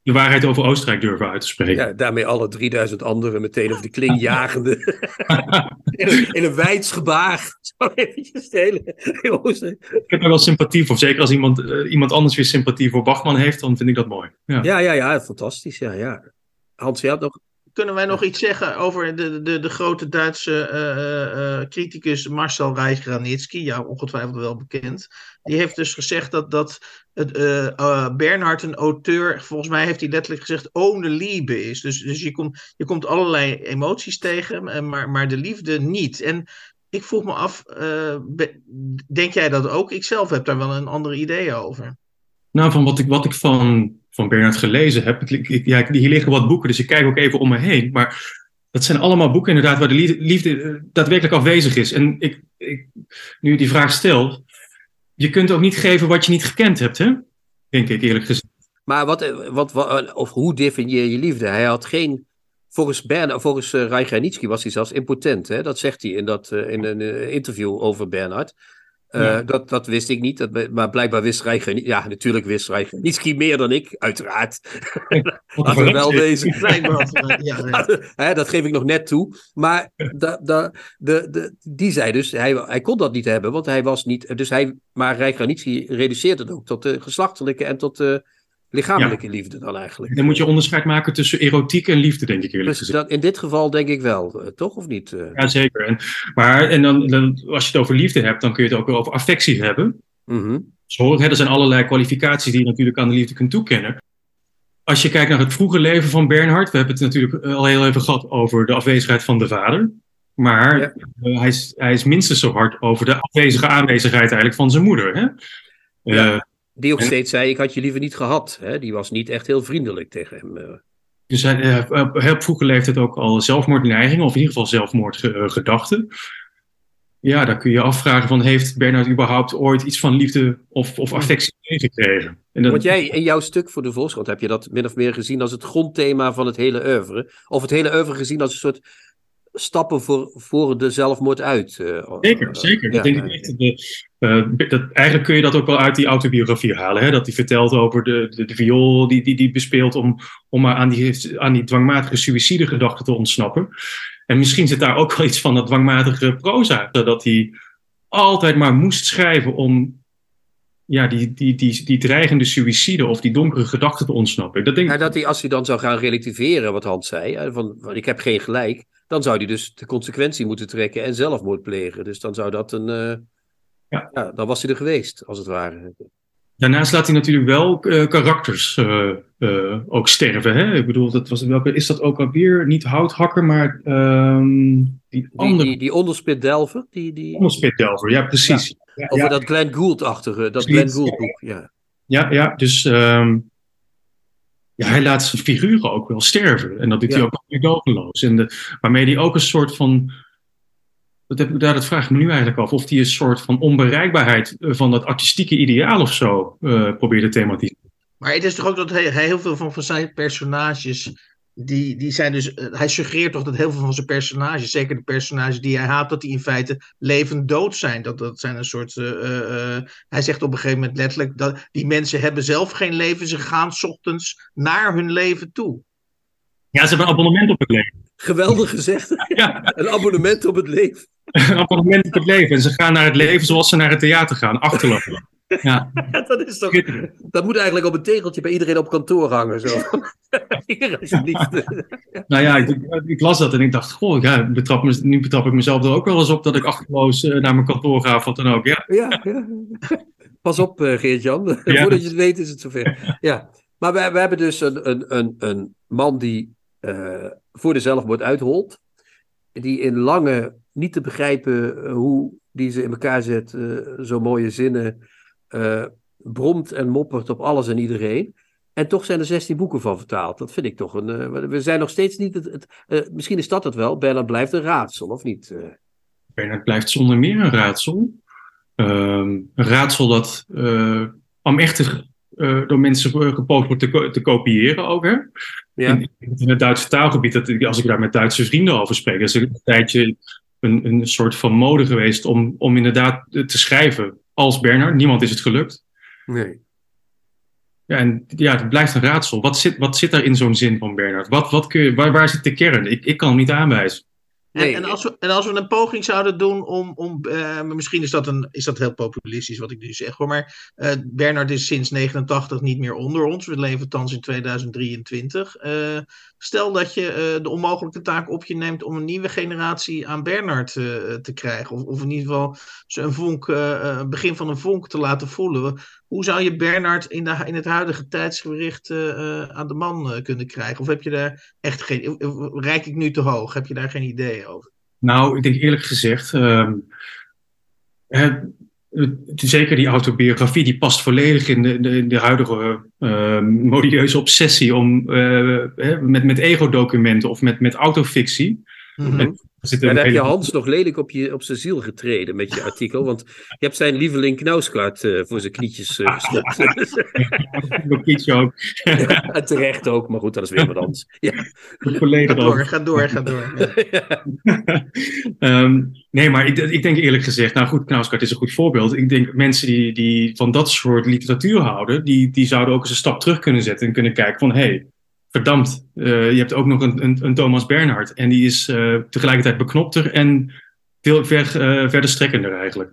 de waarheid over Oostenrijk durven uit te spreken. Ja, daarmee alle 3000 anderen meteen over de kling jagende. in, een, in een wijds gebaar. Zo eventjes de hele, hele Ik heb er wel sympathie voor. Zeker als iemand, uh, iemand anders weer sympathie voor Bachman heeft, dan vind ik dat mooi. Ja, ja, ja, ja fantastisch. Ja, ja. Hans, je had nog... Kunnen wij nog iets zeggen over de, de, de grote Duitse uh, uh, criticus Marcel Reich-Granitsky, jou ongetwijfeld wel bekend. Die heeft dus gezegd dat, dat uh, uh, Bernhard, een auteur, volgens mij heeft hij letterlijk gezegd, ohne liebe is. Dus, dus je, komt, je komt allerlei emoties tegen, maar, maar de liefde niet. En ik vroeg me af, denk jij dat ook? Ik zelf heb daar wel een ander idee over. Nou, van wat ik, wat ik van, van Bernhard gelezen heb, ik, ja, hier liggen wat boeken, dus ik kijk ook even om me heen. Maar dat zijn allemaal boeken inderdaad waar de liefde, daadwerkelijk afwezig is. En ik, ik, nu die vraag stel, je kunt ook niet geven wat je niet gekend hebt, hè? Denk ik eerlijk gezegd. Maar wat, wat, of hoe definieer je liefde? Hij had geen. Volgens, Bern, volgens uh, was hij zelfs impotent. Hè? Dat zegt hij in, dat, uh, in een uh, interview over Bernhard. Ja. dat, dat wist ik niet, dat, maar blijkbaar wist Reich Ja, natuurlijk wist Reich Nietzsche meer dan ik, uiteraard. Laten we wel wezen. ja, ja. dat geef ik nog net toe. Maar da, da, de, de, die zei dus, hij, hij kon dat niet hebben, want hij was niet. Dus hij, maar Reich Nietzsche reduceert het ook tot de geslachtelijke en tot de Lichamelijke liefde dan eigenlijk. Dan moet je onderscheid maken tussen erotiek en liefde, denk ik eerlijk Dus gezegd. dat, in dit geval denk ik wel, eh, toch of niet? eh? Ja, zeker. En, maar en dan, dan, als je het over liefde hebt, dan kun je het ook over affectie hebben. Zo, hè, er zijn allerlei kwalificaties die je natuurlijk aan de liefde kunt toekennen. Als je kijkt naar het vroege leven van Bernhard, we hebben het natuurlijk al heel even gehad over de afwezigheid van de vader. Maar Ja. eh, hij, is, hij is minstens zo hard over de afwezige aanwezigheid eigenlijk van zijn moeder. Hè? Ja. Eh, Die ook En- steeds zei, ik had je liever niet gehad. Hè? Die was niet echt heel vriendelijk tegen hem. eh. dus hij eh, op heel vroege leeftijd ook al zelfmoordneigingen, of in ieder geval zelfmoordgedachten. Ja, dan kun je je afvragen van, heeft Bernhard überhaupt ooit iets van liefde of, of affectie meegekregen? Dat- Want jij in jouw stuk voor de Volkskrant heb je dat min of meer gezien als het grondthema van het hele oeuvre. Of het hele oeuvre gezien als een soort stappen voor, voor de zelfmoord uit. eh, Zeker, eh, zeker. ja, denk ja. ik echt. De, eh, dat, eigenlijk kun je dat ook wel uit die autobiografie halen. Hè? Dat hij vertelt over de, de, de viool die die, die bespeelt om, om maar aan die, aan die dwangmatige suïcidegedachte te ontsnappen. En misschien zit daar ook wel iets van dat dwangmatige proza. Dat hij altijd maar moest schrijven om ja, die, die, die, die dreigende suïcide of die donkere gedachten te ontsnappen. Dat denk Ja, ik. dat hij, als hij dan zou gaan relativeren, wat Hans zei, van ik heb geen gelijk, dan zou hij dus de consequentie moeten trekken en zelfmoord plegen. Dus dan zou dat een. eh, Ja. ja. dan was hij er geweest, als het ware. Daarnaast laat hij natuurlijk wel eh, karakters eh, ook sterven. Hè? Ik bedoel, dat was, welke, is dat ook alweer? Niet houthakker, maar ehm, die andere die, die onderspit Delver, die, die, onderspitdelver. Ja, precies. Ja, over dat Glenn Gould-achtige, dat. Glenn Gould-boek. Ja. ja, ja, dus ehm, ja, hij laat zijn figuren ook wel sterven. En dat doet Ja. hij ook meedogenloos. En de, waarmee hij ook een soort van... Dat, heb ik, daar, dat vraag ik me nu eigenlijk af. Of hij een soort van onbereikbaarheid eh, van dat artistieke ideaal of zo eh, probeert te thematiseren. Maar het is toch ook dat hij, hij heel veel van, van zijn personages. Die, die zijn dus, eh, hij suggereert toch dat heel veel van zijn personages, zeker de personages die hij haat, dat die in feite levend dood zijn. Dat, dat zijn een soort. eh, eh, hij zegt op een gegeven moment letterlijk dat die mensen hebben zelf geen leven, ze gaan 's ochtends naar hun leven toe. Ja, ze hebben een abonnement op het leven. Geweldig gezegd. Ja, Een abonnement op het leven. een abonnement op het leven. En ze gaan naar het leven zoals ze naar het theater gaan, achterloos. Ja, dat is toch. Dat moet eigenlijk op een tegeltje bij iedereen op kantoor hangen. Zo. Hier, alsjeblieft. Nou ja, ik, ik las dat en ik dacht, goh, ja, betrap me, nu betrap ik mezelf er ook wel eens op dat ik achterloos eh, naar mijn kantoor ga of wat dan ook. Ja, Ja, ja. Pas op, eh, Geert-Jan. Ja. Voordat je het weet is het zover. Ja. Maar we, we hebben dus een, een, een, een man die eh, voor de zelfmoord uitholt. Die in lange, niet te begrijpen hoe die ze in elkaar zet, eh, zo mooie zinnen, eh, bromt en moppert op alles en iedereen. En toch zijn er 16 boeken van vertaald. Dat vind ik toch een. eh, we zijn nog steeds niet. Het, het, eh, misschien is dat het wel. Bernard blijft een raadsel, of niet? Eh, Bernard blijft zonder meer een raadsel. Ehm, een raadsel dat uh, amechtig uh, door mensen gepoogd wordt te, ko te kopiëren ook. Hè? ja. In, in, het Duitse taalgebied, dat, als ik daar met Duitse vrienden over spreek, is er een tijdje een, een soort van mode geweest om, om inderdaad te schrijven als Bernard. Niemand is het gelukt. Nee. Ja, en ja, het blijft een raadsel. Wat zit, wat zit er in zo'n zin van Bernard? Wat, wat kun je, waar, waar zit de kern? Ik, ik kan hem niet aanwijzen. Nee. En, en, als we, en als we een poging zouden doen om. om uh, misschien is dat, een, is dat heel populistisch wat ik nu zeg hoor. Maar uh, Bernard is sinds 89 niet meer onder ons. We leven thans in 2023. Uh, stel dat je de onmogelijke taak op je neemt om een nieuwe generatie aan Bernard te krijgen. Of, of in ieder geval een vonk, begin van een vonk te laten voelen. Hoe zou je Bernard in, de, in het huidige tijdsgericht uh, aan de man kunnen krijgen? Of heb je daar echt geen. Rijk ik nu te hoog? Heb je daar geen idee over? Nou, ik denk eerlijk gezegd. Het, zeker die autobiografie, die past volledig in de, de, de huidige uh, modieuze obsessie om met, met ego-documenten of met, met autofictie. Mm -hmm. Ja, daar heb je Hans nog lelijk op, je, op zijn ziel getreden met je artikel. Want je hebt zijn lieveling Knauskaart uh, voor zijn knietjes uh, gestopt. Mijn knietje ook. ja, terecht ook, maar goed, dat is weer wat anders. Ja. Ga door, ga door, ga door. Ja. um, nee, maar ik, ik, denk eerlijk gezegd, nou goed, Knauskaart is een goed voorbeeld. Ik denk mensen die, die van dat soort literatuur houden, die, die zouden ook eens een stap terug kunnen zetten en kunnen kijken van, hé, hey, verdampt, uh, je hebt ook nog een, een, een, Thomas Bernhard. En die is uh, tegelijkertijd beknopter en veel ver, uh, verder strekkender eigenlijk.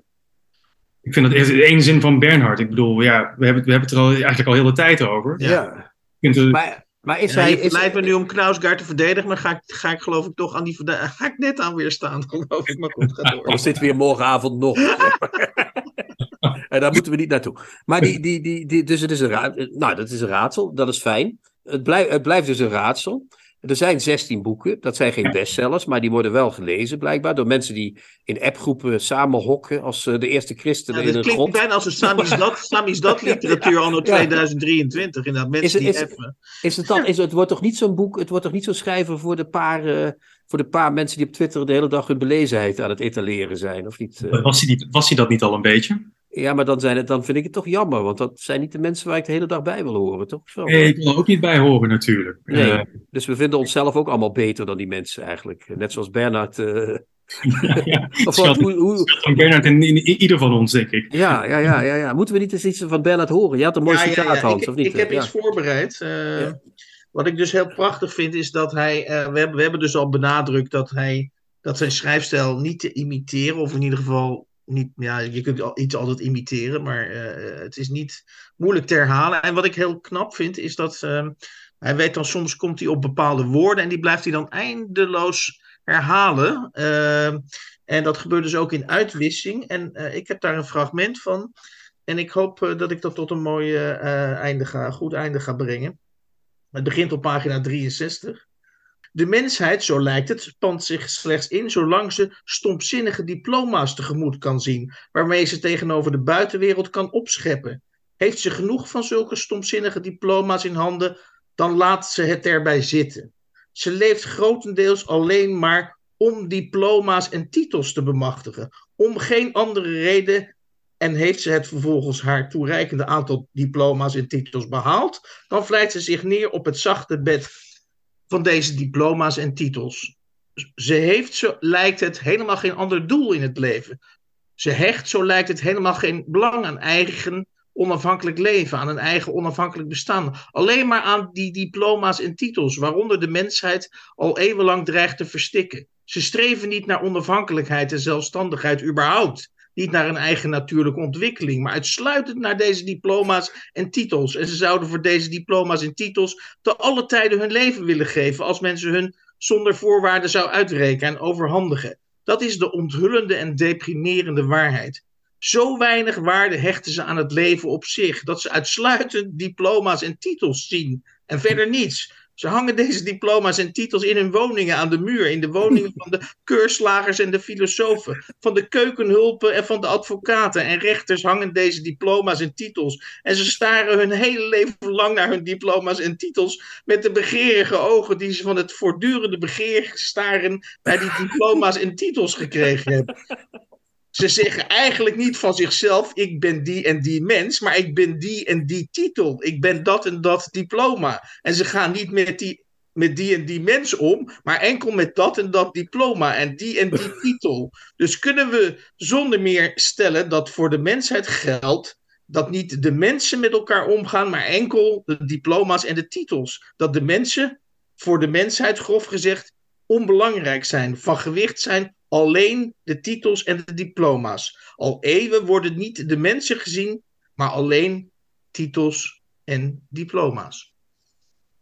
ik vind dat eerst de ene zin van Bernhard. Ik bedoel, ja, we hebben, we hebben het er al, eigenlijk al heel de tijd over. Ja. Ja. Ik vind het- Maar, maar is Ja, hij... Is, verleidt me nu om Knausgaard te verdedigen, maar ga ik, ga ik geloof ik toch aan die Ga ik net aan weerstaan, geloof ik. Maar goed, ga door. Of zitten we hier morgenavond nog? en daar moeten we niet naartoe. Maar die, die, die, die, dus het is een, ra- nou, dat is een raadsel, dat is fijn. Het, blijft het blijft dus een raadsel. Er zijn 16 boeken, dat zijn geen bestsellers, maar die worden wel gelezen blijkbaar door mensen die in appgroepen samen hokken als eh, de eerste christenen Ja, in een klinkt grot. bijna als een Samizdat, Samizdat literatuur anno Ja. 2023. Inderdaad, mensen Is het- die is het- even... Is het, dan, is het, het wordt toch niet zo'n boek, het wordt toch niet zo'n schrijver voor de, paar, eh, voor de paar mensen die op Twitter de hele dag hun belezenheid aan het etaleren zijn, of niet? eh? was, hij niet, was hij dat niet al een beetje? Ja, maar dan, zijn het, dan vind ik het toch jammer, want dat zijn niet de mensen waar ik de hele dag bij wil horen, toch? Zo. Nee, ik wil er ook niet bij horen natuurlijk. Nee. Eh, Dus we vinden onszelf ook allemaal beter dan die mensen eigenlijk. Net zoals Bernard. eh, ja, ja. of wat, hoe, hoe- Van Bernhard en in, in ieder van ons, denk ik. ja, ja, ja, ja, ja. Moeten we niet eens iets van Bernard horen? Je had een mooi Ja, ja, citaat, ja, Hans, ik, of niet? Ik heb ja. iets voorbereid. eh, Ja. Wat ik dus heel prachtig vind, is dat hij. eh, we, hebben, we hebben dus al benadrukt dat hij. Dat zijn schrijfstijl niet te imiteren, of in ieder geval niet. Ja, je kunt iets altijd imiteren, maar eh, het is niet moeilijk te herhalen. En wat ik heel knap vind, is dat. eh, hij weet dan soms komt hij op bepaalde woorden en die blijft hij dan eindeloos herhalen. Eh, en dat gebeurt dus ook in uitwissing. En eh, ik heb daar een fragment van. En ik hoop eh, dat ik dat tot een mooi einde ga, goed einde ga brengen. Het begint op pagina 63. De mensheid, zo lijkt het, spant zich slechts in zolang ze stompzinnige diploma's tegemoet kan zien, waarmee ze tegenover de buitenwereld kan opscheppen. Heeft ze genoeg van zulke stompzinnige diploma's in handen, dan laat ze het erbij zitten. Ze leeft grotendeels alleen maar om diploma's en titels te bemachtigen, om geen andere reden en heeft ze het vervolgens haar toereikende aantal diploma's en titels behaald, dan vlijt ze zich neer op het zachte bed van deze diploma's en titels. Ze heeft, zo lijkt het, helemaal geen ander doel in het leven. Ze hecht, zo lijkt het, helemaal geen belang aan eigen onafhankelijk leven, aan een eigen onafhankelijk bestaan. Alleen maar aan die diploma's en titels, waaronder de mensheid al eeuwenlang dreigt te verstikken. Ze streven niet naar onafhankelijkheid en zelfstandigheid überhaupt niet naar een eigen natuurlijke ontwikkeling, maar uitsluitend naar deze diploma's en titels. En ze zouden voor deze diploma's en titels te alle tijden hun leven willen geven, als mensen hun zonder voorwaarden zou uitrekenen en overhandigen. Dat is de onthullende en deprimerende waarheid. Zo weinig waarde hechten ze aan het leven op zich, dat ze uitsluitend diploma's en titels zien en verder niets. Ze hangen deze diploma's en titels in hun woningen aan de muur, in de woningen van de keurslagers en de filosofen, van de keukenhulpen en van de advocaten en rechters hangen deze diploma's en titels. En ze staren hun hele leven lang naar hun diploma's en titels met de begeerige ogen die ze van het voortdurende begeer staren naar die diploma's en titels gekregen hebben. Ze zeggen eigenlijk niet van zichzelf: ik ben die en die mens, maar ik ben die en die titel. Ik ben dat en dat diploma. En ze gaan niet met die, met die en die mens om, maar enkel met dat en dat diploma en die en die titel. Dus kunnen we zonder meer stellen dat voor de mensheid geldt dat niet de mensen met elkaar omgaan, maar enkel de diploma's en de titels. Dat de mensen voor de mensheid, grof gezegd, onbelangrijk zijn, van gewicht zijn alleen de titels en de diploma's. Al eeuwen worden niet de mensen gezien, maar alleen titels en diploma's.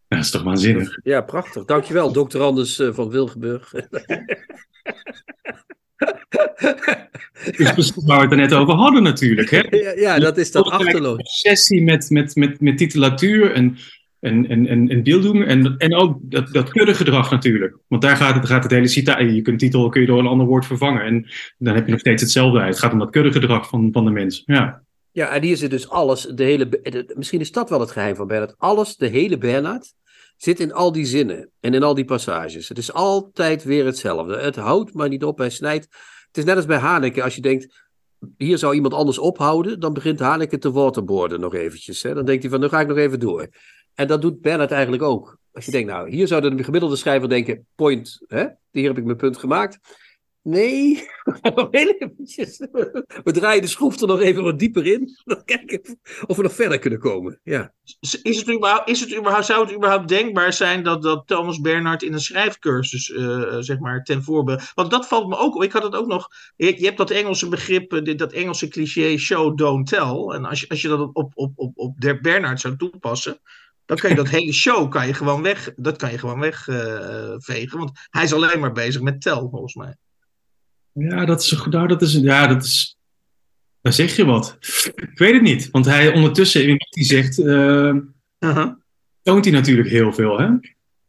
Dat is toch waanzinnig. Ja, prachtig. Dankjewel, dokter Anders eh, van Wilgenburg. Dus precies waar we het er net over hadden natuurlijk. Hè? ja, ja, dat is dat achterloos. obsessie met, met, met, met titulatuur en, en, en, en, en beelddoen. En, en ook dat, dat kuddegedrag natuurlijk. Want daar gaat het, gaat het hele citaat. Je kunt titel kun je door een ander woord vervangen. En dan heb je nog steeds hetzelfde uit. Het gaat om dat kuddegedrag van, van de mens. Ja. Ja, en hier zit dus alles, de hele, misschien is dat wel het geheim van Bernard. Alles, de hele Bernard, zit in al die zinnen en in al die passages. Het is altijd weer hetzelfde. Het houdt maar niet op, hij snijdt. Het is net als bij Haneke, als je denkt, hier zou iemand anders ophouden, dan begint Haneke te waterboarden nog eventjes. Hè? Dan denkt hij van, nu ga ik nog even door. En dat doet Bernard eigenlijk ook. Als je denkt, nou, hier zou de gemiddelde schrijver denken, point, hè? hier heb ik mijn punt gemaakt. Nee. We draaien de schroef er nog even wat dieper in. Dan kijken of we nog verder kunnen komen. Ja. Is het überhaupt, is het überhaupt, zou het überhaupt denkbaar zijn dat, dat Thomas Bernhard in een schrijfcursus, uh, zeg maar, ten voorbeeld. Want dat valt me ook. Ik had het ook nog. Je, hebt dat Engelse begrip, uh, dat Engelse cliché show, don't tell. En als je, als je dat op, op, op, op Bernhard zou toepassen. Dan kan je dat hele show kan je gewoon weg, dat kan je gewoon wegvegen. Uh, want hij is alleen maar bezig met tel, volgens mij. Ja, dat is, nou, dat is, ja, dat is. Daar zeg je wat. Ik weet het niet, want hij ondertussen, in die zegt, uh, uh-huh. toont hij natuurlijk heel veel, hè?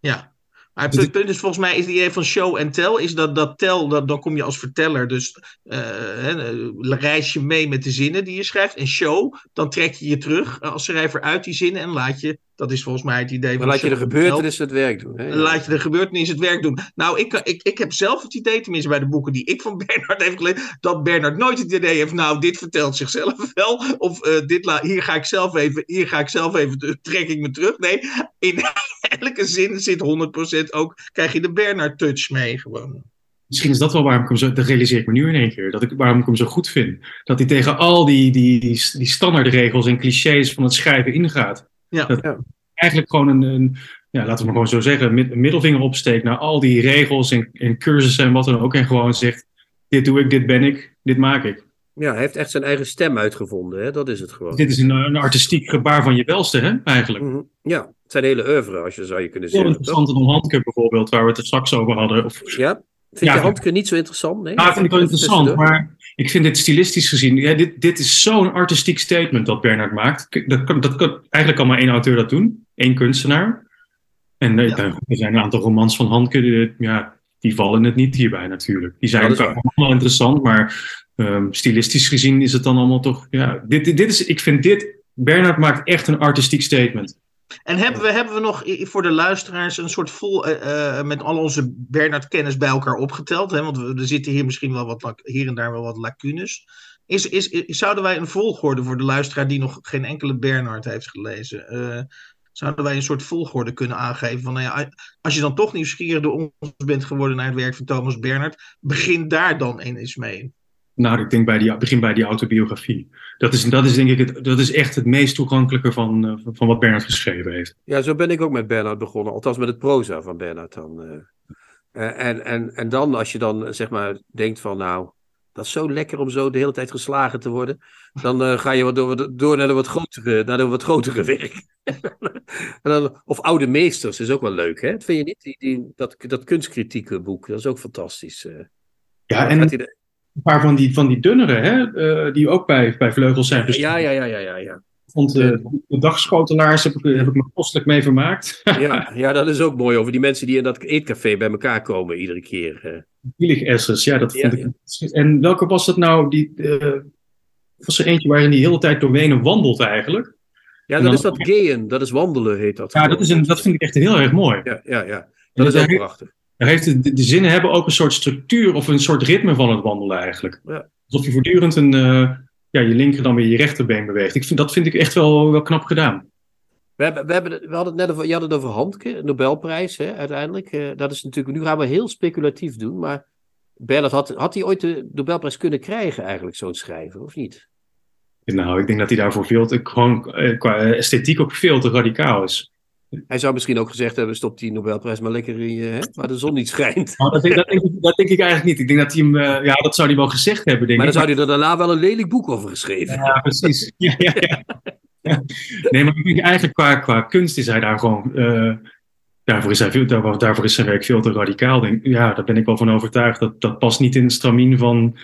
Ja. Maar het punt is volgens mij is het idee van show en tell, is dat, dat tell, dat, dan kom je als verteller, dus uh, reis je mee met de zinnen die je schrijft. En show, dan trek je je terug als schrijver uit die zinnen en laat je dat is volgens mij het idee van. laat je de gebeurtenis het werk doen. Hè? Laat je de gebeurtenis het werk doen. Nou, ik, ik, ik heb zelf het idee, tenminste bij de boeken die ik van Bernard heb gelezen, dat Bernard nooit het idee heeft, nou, dit vertelt zichzelf wel. Of uh, dit hier ga ik zelf even, hier ga ik zelf even, trek ik me terug. Nee, in elke zin zit 100% ook, krijg je de Bernard-touch mee gewoon. Misschien is dat wel waarom ik hem zo, dat realiseer ik me nu in één keer, dat ik, waarom ik hem zo goed vind. Dat hij tegen al die, die, die, die standaardregels en clichés van het schrijven ingaat. Ja. Dat ja. eigenlijk gewoon een, een, ja, laten we maar gewoon zo zeggen, een middelvinger opsteekt naar al die regels en, en cursussen en wat dan ook. En gewoon zegt, dit doe ik, dit ben ik, dit maak ik. Ja, hij heeft echt zijn eigen stem uitgevonden, hè? dat is het gewoon. Dit is een, een artistiek gebaar van je welste, hè, eigenlijk. Mm -hmm. Ja, het zijn hele oeuvre, als je zou je kunnen zeggen. Heel interessant een Handke bijvoorbeeld, waar we het er straks over hadden. Of, ja, vind ja, je Handke niet zo interessant? Nee, nou, vind ik wel interessant, maar ik vind dit stilistisch gezien, ja, dit, dit is zo'n artistiek statement dat Bernard maakt. Dat kan, dat kan, eigenlijk kan maar één auteur dat doen, één kunstenaar. En ja. er zijn een aantal romans van Handke, die, ja, die vallen het niet hierbij natuurlijk. Die zijn ja, allemaal interessant, maar um, stilistisch gezien is het dan allemaal toch, ja, dit, dit is, ik vind dit, Bernard maakt echt een artistiek statement. En hebben we, hebben we nog voor de luisteraars een soort vol uh, met al onze Bernard-kennis bij elkaar opgeteld? Hè? Want we, er zitten hier misschien wel wat, hier en daar wel wat lacunes. Is, is, is, zouden wij een volgorde voor de luisteraar die nog geen enkele Bernard heeft gelezen? Uh, zouden wij een soort volgorde kunnen aangeven? Van, nou ja, als je dan toch nieuwsgierig door ons bent geworden naar het werk van Thomas Bernard, begin daar dan eens mee. Nou, ik denk bij die, begin bij die autobiografie. Dat is, dat is denk ik het, dat is echt het meest toegankelijke van, uh, van wat Bernard geschreven heeft. Ja, zo ben ik ook met Bernard begonnen. Althans met het proza van Bernard dan. Uh, en, en, en dan als je dan zeg maar denkt van nou, dat is zo lekker om zo de hele tijd geslagen te worden. Dan uh, ga je wat door, door naar de wat grotere, naar de wat grotere werk. en dan, of Oude Meesters is ook wel leuk, hè? Dat vind je niet? Die, die, dat, dat kunstkritieke boek, dat is ook fantastisch. ja, en een paar van die, van die dunnere, hè, uh, die ook bij, bij vleugels zijn Ja, ja, ja, ja, ja. ja. Vond uh, de dagschotelaars heb ik, heb ik me kostelijk mee vermaakt. ja, ja, dat is ook mooi over die mensen die in dat eetcafé bij elkaar komen iedere keer. Willig Essers, ja, dat vond ja, ik. Ja. En welke was dat nou? Die, was er eentje waarin die de hele tijd door Wenen wandelt eigenlijk? Ja, dat dan, is dat gayen, dat is wandelen heet dat. Ja, dat, is een, dat vind ik echt heel erg mooi. Ja, ja, ja. dat is ook prachtig. Heeft de, de, zinnen hebben ook een soort structuur of een soort ritme van het wandelen eigenlijk. Ja. Alsof je voortdurend een, uh, ja, je linker dan weer je rechterbeen beweegt. Ik vind, dat vind ik echt wel, wel knap gedaan. We, hebben, we, hebben, we hadden het net over, je had het over Handke, Nobelprijs hè, uiteindelijk. Uh, dat is natuurlijk, nu gaan we heel speculatief doen, maar Bernard, had, had hij ooit de Nobelprijs kunnen krijgen eigenlijk, zo'n schrijver, of niet? Nou, ik denk dat hij daarvoor veel te, gewoon eh, qua esthetiek ook veel te radicaal is. Hij zou misschien ook gezegd hebben: stop die Nobelprijs maar lekker in je, hè, waar de zon niet schijnt. Dat, denk, dat, denk ik, dat, denk, ik, eigenlijk niet. Ik denk dat hij hem, uh, ja, dat zou hij wel gezegd hebben. Denk maar dan zou hij er daarna wel een lelijk boek over geschreven Ja, precies. ja, ja, ja. ja. Nee, maar ik denk eigenlijk qua, qua kunst is hij daar gewoon. Uh, daarvoor, is hij daarvoor is zijn werk veel te radicaal. Denk, ja, daar ben ik wel van overtuigd. Dat, dat past niet in het stramien van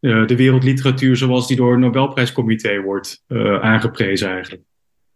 uh, de wereldliteratuur zoals die door het Nobelprijscomité wordt aangeprezen eigenlijk.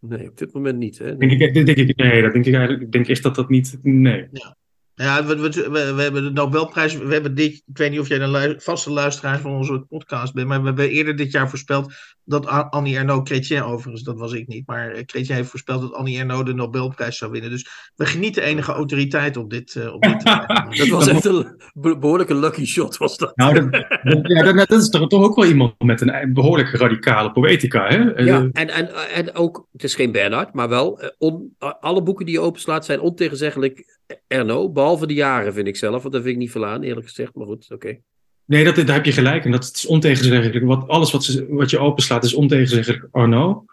Nee, op dit moment niet. Hè? Nee. Denk ik, denk ik, nee, dat denk ik eigenlijk. Ik denk echt dat dat niet. Nee. Ja. Ja, we, we, we, hebben de Nobelprijs. We hebben dit, ik weet niet of jij een vaste luisteraar van onze podcast bent, maar we hebben eerder dit jaar voorspeld dat Annie Ernaux Chrétien, overigens, dat was ik niet, maar Chrétien heeft voorspeld dat Annie Ernaux de Nobelprijs zou winnen. Dus we genieten enige autoriteit op dit, uh, op dit Dat was echt een behoorlijke lucky shot, was dat. Nou, dat, ja, dat, is toch, toch ook wel iemand met een behoorlijk radicale poëtica, hè? Ja, en, en, en ook, het is geen Bernard, maar wel, eh, on, alle boeken die je openslaat zijn ontegenzeggelijk Erno, behalve de jaren vind ik zelf, want dat vind ik niet veel aan, eerlijk gezegd, maar goed, oké. Nee, dat, daar heb je gelijk. En dat is ontegenzeggelijk. Wat, alles wat, ze, wat je openslaat is ontegenzeggelijk Arno.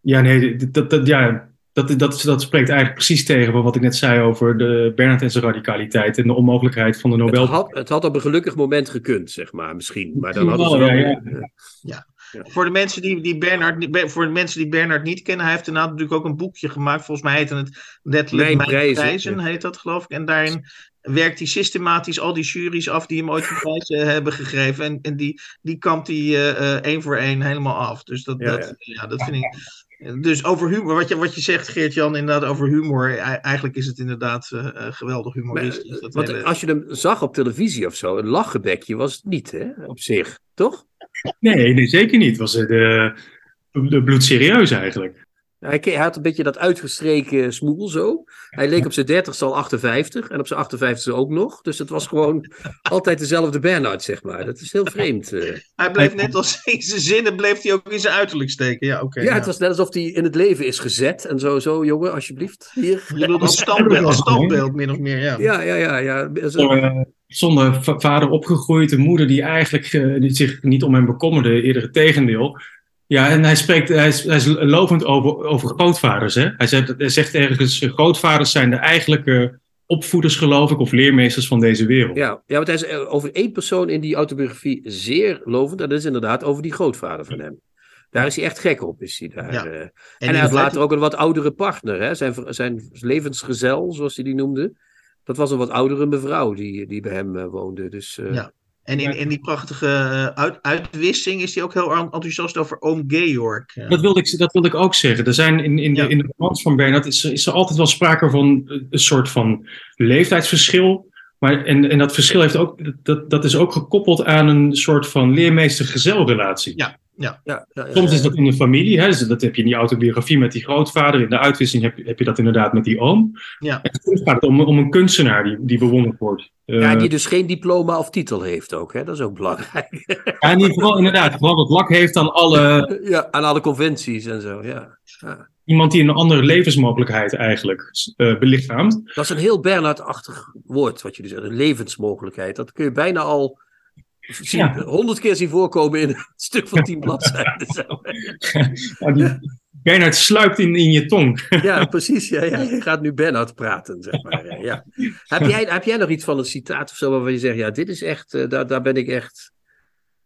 Ja, nee, dat, dat, ja, dat, dat, dat spreekt eigenlijk precies tegen wat ik net zei over de Bernhard en zijn radicaliteit en de onmogelijkheid van de Nobel. Het had, het had op een gelukkig moment gekund, zeg maar, misschien. Maar dan hadden ze wel... Ja, ja. ja. Voor, de mensen die, die Bernhard, voor de mensen die Bernhard niet kennen, hij heeft inderdaad natuurlijk ook een boekje gemaakt. Volgens mij heet het letterlijk Mijn, Prijzen, heet dat geloof ik. En daarin werkt hij systematisch al die juries af die hem ooit een prijs uh, hebben gegeven. En, en die, die kampt hij uh, één voor één helemaal af. Dus dat, ja, dat, ja. dat vind ik. Dus over humor, wat je, wat je zegt, Geert-Jan, inderdaad over humor. Eigenlijk is het inderdaad uh, geweldig humoristisch. Maar, want hele... als je hem zag op televisie of zo, een lachgebekje was het niet, hè, op zich, toch? Nee, nee zeker niet. Was het de, de bloedserieus eigenlijk. Hij, hij, had een beetje dat uitgestreken smoel zo. Hij leek op zijn 30 al 58 en op zijn 58 ook nog. Dus het was gewoon altijd dezelfde Bernard, zeg maar. Dat is heel vreemd. Uh. Hij bleef net als in zijn zinnen, bleef hij ook in zijn uiterlijk steken. Ja, oké. ja, ja, het was net alsof hij in het leven is gezet. En zo, zo jongen, alsjeblieft. Hier. Je bedoelt als standbeeld, als standbeeld, min of meer, ja. Ja, ja, ja. ja. Zo, zonder vader opgegroeid, een moeder die eigenlijk uh, die zich niet om hem bekommerde, eerder het tegendeel. Ja, en hij spreekt, hij is, hij is lovend over, over grootvaders. Hè? Hij, zegt, hij zegt ergens, grootvaders zijn de eigenlijke opvoeders, geloof ik, of leermeesters van deze wereld. Ja, ja want hij is eh, over één persoon in die autobiografie zeer lovend. En dat is inderdaad over die grootvader van hem. Daar is hij echt gek op, is hij daar. Ja. Uh, en, en hij had later ook een wat oudere partner. Hè? Zijn, zijn levensgezel, zoals hij die noemde. Dat was een wat oudere mevrouw die, die bij hem uh, woonde. Dus, ja. En in, in die prachtige eh, uit, uitwissing is hij ook heel enthousiast over oom Georg. Dat wilde ik, dat wilde ik ook zeggen. Er zijn in, in, de, in de romans van Bernard is, is er altijd wel sprake van een soort van leeftijdsverschil. Maar, en, en dat verschil heeft ook, dat, dat is ook gekoppeld aan een soort van leermeester-gezelrelatie. Ja, ja. Ja, ja, ja, Soms is dat in de familie, hè, dus dat heb je in die autobiografie met die grootvader. In de uitwisseling heb je, heb je dat inderdaad met die oom. Ja. En soms gaat het om, om een kunstenaar die, die bewonderd wordt. Ja, die dus geen diploma of titel heeft ook, hè? dat is ook belangrijk. Ja, niet vooral inderdaad, vooral wat lak heeft aan alle... Ja, aan alle conventies en zo, ja. ja. Iemand die een andere levensmogelijkheid eigenlijk uh, belichaamt. Dat is een heel Bernhard-achtig woord, wat je dus zegt, een levensmogelijkheid. Dat kun je bijna al honderd ja. keer zien voorkomen in een stuk van tien bladzijden. ja, Bernhard sluipt in, in je tong. ja, precies. Ja, ja. Je gaat nu Bernhard praten, zeg maar. Ja. Heb, jij, heb jij nog iets van een citaat of zo waarvan je zegt, ja, dit is echt, uh, daar, daar ben ik echt,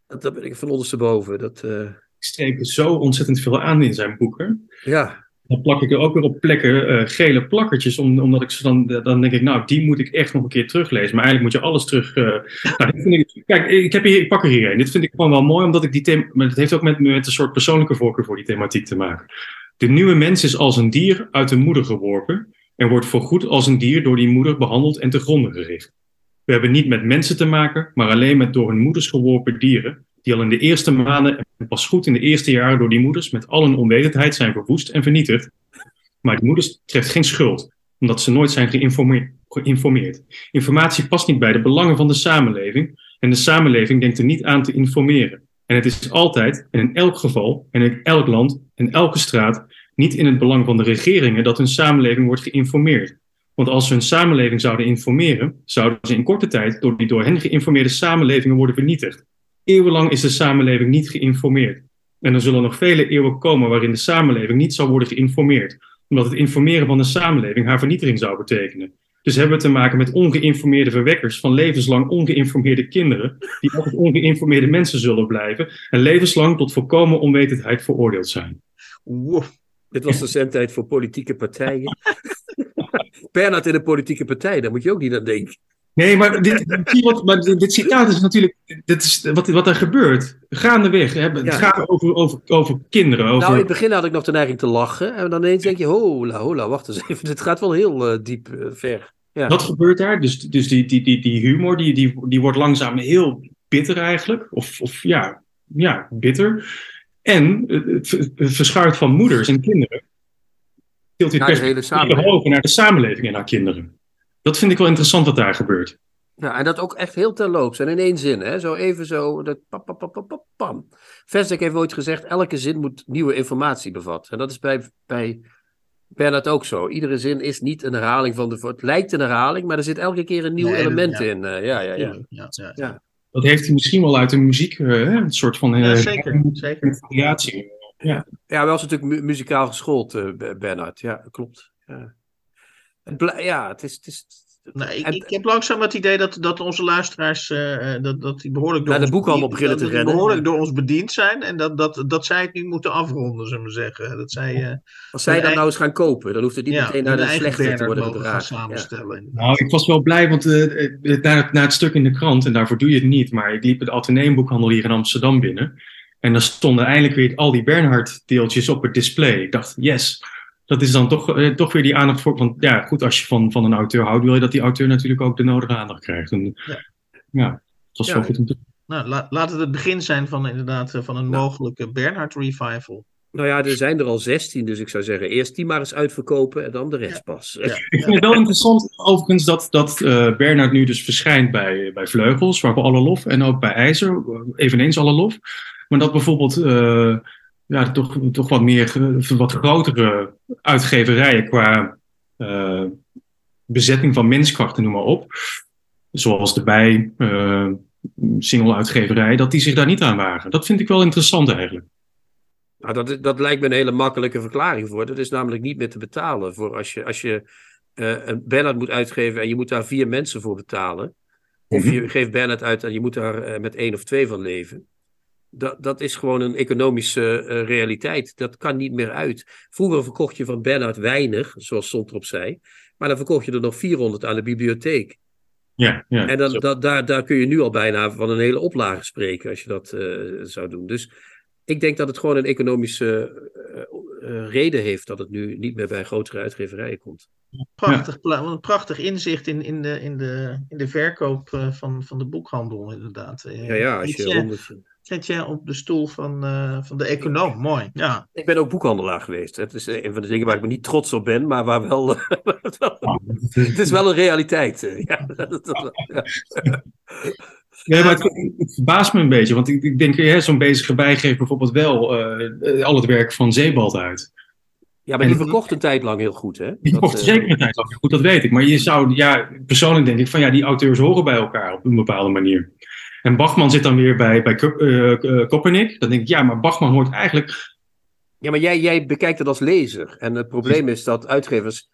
daar ben ik van ondersteboven. Dat, uh... Ik streep zo ontzettend veel aan in zijn boeken. Ja. Dan plak ik er ook weer op plekken uh, gele plakkertjes, om, omdat ik ze dan, dan denk ik, nou, die moet ik echt nog een keer teruglezen. Maar eigenlijk moet je alles terug. Uh, nou, dit vind ik, kijk, ik, heb hier, ik pak er hier een. Dit vind ik gewoon wel mooi, omdat ik die thema. Maar het heeft ook met, met een soort persoonlijke voorkeur voor die thematiek te maken. De nieuwe mens is als een dier uit de moeder geworpen en wordt voorgoed als een dier door die moeder behandeld en te gronden gericht. We hebben niet met mensen te maken, maar alleen met door hun moeders geworpen dieren, die al in de eerste maanden en pas goed in de eerste jaren door die moeders met al hun onwetendheid zijn verwoest en vernietigd. Maar die moeders treft geen schuld, omdat ze nooit zijn geïnformeerd. Informatie past niet bij de belangen van de samenleving en de samenleving denkt er niet aan te informeren. En het is altijd, en in elk geval, en in elk land, en elke straat, niet in het belang van de regeringen dat hun samenleving wordt geïnformeerd. Want als ze hun samenleving zouden informeren, zouden ze in korte tijd door die door hen geïnformeerde samenlevingen worden vernietigd. Eeuwenlang is de samenleving niet geïnformeerd. En er zullen nog vele eeuwen komen waarin de samenleving niet zal worden geïnformeerd, omdat het informeren van de samenleving haar vernietiging zou betekenen. Dus hebben we te maken met ongeïnformeerde verwekkers van levenslang ongeïnformeerde kinderen, die altijd ongeïnformeerde mensen zullen blijven en levenslang tot volkomen onwetendheid veroordeeld zijn. Wow. Dit was de zendtijd voor politieke partijen. Bernard in een politieke partij, daar moet je ook niet aan denken. Nee, maar dit, maar dit citaat is natuurlijk dit is wat, wat er gebeurt. Gaandeweg. Hè? Het gaat over, over, over kinderen. Over... Nou, in het begin had ik nog de neiging te lachen. En dan ineens denk je, hola, hola, wacht eens even. Dit gaat wel heel uh, diep uh, ver. Ja. Wat gebeurt daar? Dus, dus die, die, die, die humor, die, die, die wordt langzaam heel bitter eigenlijk. Of, of ja, ja, bitter. En het, het verschuift van moeders en kinderen. Tilt dit perspectief over naar de samenleving en naar kinderen. Dat vind ik wel interessant wat daar gebeurt. Ja, en dat ook echt heel terloops en in één zin. Hè? Zo even zo, dat pam, pam, pam, pam, pam. Vestek heeft ooit gezegd, elke zin moet nieuwe informatie bevatten. En dat is bij, bij Bernard ook zo. Iedere zin is niet een herhaling van de... Het lijkt een herhaling, maar er zit elke keer een nieuw element in. Uh, ja, ja, ja. ja, ja. dat heeft hij misschien wel uit de muziek, uh, een soort van ja, zeker, zeker. variatie. Ja. ja, wel is natuurlijk mu muzikaal geschoold, uh, Bernard. Ja, klopt. Ja, het, ja, het is, het is, nou, ik, ik, heb langzaam het idee dat, dat onze luisteraars uh, dat, dat die behoorlijk door, de ons, allemaal beginnen te rennen. behoorlijk door ons bediend zijn en dat, dat, dat zij het nu moeten afronden, zullen we zeggen. Dat zij, uh, Als zij dat nou eens gaan kopen, dan hoeft het niet ja, meteen naar de, de slechte te worden gedragen. samenstellen. Ja. Nou, ik was wel blij, want uh, na, na het stuk in de krant, en daarvoor doe je het niet, maar ik liep het Atheneumboekhandel hier in Amsterdam binnen. En dan stonden eindelijk weer al die Bernhard deeltjes op het display. Ik dacht, yes, dat is dan toch, eh, toch weer die aandacht voor. Want ja, goed, als je van, van een auteur houdt, wil je dat die auteur natuurlijk ook de nodige aandacht krijgt. En, ja. ja, het was wel goed om te nou, la, laat het het begin zijn van inderdaad eh, van een nou. mogelijke Bernhard revival. Nou ja, er zijn er al 16, dus ik zou zeggen, eerst die maar eens uitverkopen en dan de rest pas. Ja. Ik vind het wel interessant, overigens, dat, dat uh, Bernhard nu dus verschijnt bij, bij Vleugels, waarvoor alle lof, en ook bij IJzer, eveneens alle lof. Maar dat bijvoorbeeld uh, ja, toch, toch wat meer, wat grotere uitgeverijen qua uh, bezetting van menskrachten, noem maar op. Zoals de bij uh, single-uitgeverij, dat die zich daar niet aan wagen. Dat vind ik wel interessant eigenlijk. Nou, dat, dat lijkt me een hele makkelijke verklaring voor. Dat is namelijk niet meer te betalen. Voor als je, als je uh, een Bernard moet uitgeven en je moet daar vier mensen voor betalen. Of mhm. je geeft Bernard uit en je moet daar met één of twee van leven dat, dat is gewoon een economische uh, realiteit. Dat kan niet meer uit. Vroeger verkocht je van Bernhard weinig, zoals Sontrop zei. Maar dan verkocht je er nog 400 aan de bibliotheek. Ja, ja, en dan, dat, daar, daar kun je nu al bijna van een hele oplage spreken als je dat uh, zou doen. Dus ik denk dat het gewoon een economische uh, reden heeft dat het nu niet meer bij grotere uitgeverijen komt. Prachtig, een prachtig inzicht in, in, de, in, de, in de verkoop van, van de boekhandel, inderdaad. Ja, ja als je zet je op de stoel van, uh, van de econoom. Mooi, ja. Ik ben ook boekhandelaar geweest. Het is een van de dingen waar ik me niet trots op ben, maar waar wel... het is wel een realiteit. Eh, ja, ja. Ja, maar het, het, verbaast me een beetje, want ik, ik denk, zo'n bezige bij geeft bijvoorbeeld wel uh, al het werk van Zeebald uit. Ja, maar die verkocht een tijd lang heel goed, hè? Die verkocht zeker een tijd lang heel goed, dat weet ik. Maar je zou, ja, persoonlijk denk ik van, ja, die auteurs horen bij elkaar op een bepaalde manier. En Bachman zit dan weer bij, bij uh, Koppernik. Dan denk ik, ja, maar Bachman hoort eigenlijk. Ja, maar jij, jij bekijkt het als lezer. En het probleem is dat uitgevers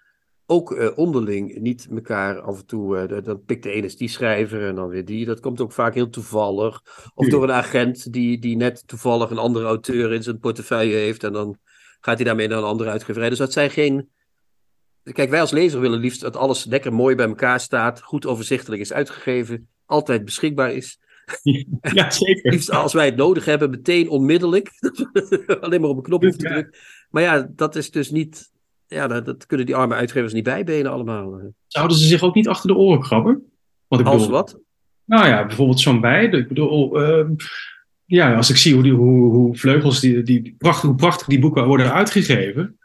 ook uh, onderling niet elkaar af en toe. Uh, dan pikt de ene die schrijver en dan weer die. Dat komt ook vaak heel toevallig. Of door een agent die, die net toevallig een andere auteur in zijn portefeuille heeft. En dan gaat hij daarmee naar een andere uitgeverij. Dus dat zijn geen. Kijk, wij als lezer willen liefst dat alles lekker mooi bij elkaar staat. Goed overzichtelijk is uitgegeven. Altijd beschikbaar is. Ja, zeker. Liefst als wij het nodig hebben, meteen onmiddellijk. Alleen maar op een knop hoeven te drukken. Maar ja, dat is dus niet. Ja, dat, dat, kunnen die arme uitgevers niet bijbenen allemaal. Zouden ze zich ook niet achter de oren krabben? Wat ik als wat? Nou ja, bijvoorbeeld zo'n bij. Ik bedoel, uh, ja, als ik zie hoe, die, hoe, hoe vleugels, die, die, prachtig, hoe prachtig die boeken worden uitgegeven.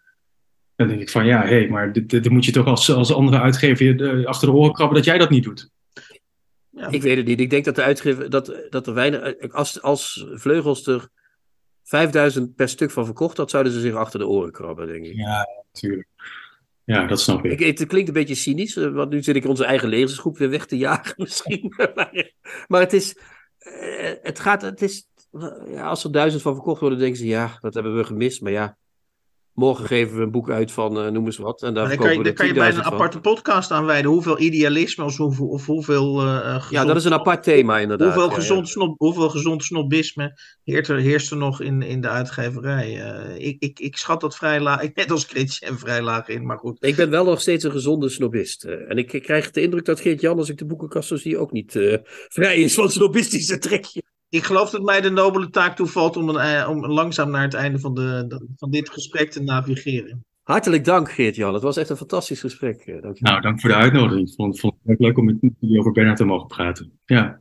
Dan denk ik van ja, hé, hey, maar dan moet je toch als, als andere uitgever achter de oren krabben dat jij dat niet doet. Ja. Ik weet het niet. Ik denk dat de uitgever, dat, dat er weinig, als, als Vleugels er 5000 per stuk van verkocht had, zouden ze zich achter de oren krabben, denk ik. Ja, natuurlijk. Ja, dat snap ik. ik. Het klinkt een beetje cynisch, eh, want nu zit ik onze eigen lezersgroep weer weg te jagen misschien. maar, maar het is, eh, het gaat, het is, ja, als er duizend van verkocht worden, denken ze, ja, dat hebben we gemist. Maar ja, Morgen geven we een boek uit van uh, noem eens wat. En daar kan je, daar kan je bijna een aparte podcast aan wijden. Hoeveel idealisme of, hoeveel, of hoeveel. Uh, gezond, ja, dat is een apart thema inderdaad. Hoeveel, ja, gezond, Snop, hoeveel gezond snobisme heerst er, heerst er nog in, in de uitgeverij? Uh, ik, ik, ik schat dat vrij laag. Net als Christian vrij laag in, maar goed. Ik ben wel nog steeds een gezonde snobist. en ik, krijg de indruk dat Geert-Jan, als ik de boekenkast zo zie, ook niet vrij is van snobistische trekje ik geloof dat mij de nobele taak toevalt om, een, eh, om langzaam naar het einde van, de, van dit gesprek te navigeren. Hartelijk dank, Geert-Jan. Het was echt een fantastisch gesprek. Eh, dank nou, dank voor de uitnodiging. Ik vond, vond het leuk om met jullie over Bernard te mogen praten. Ja.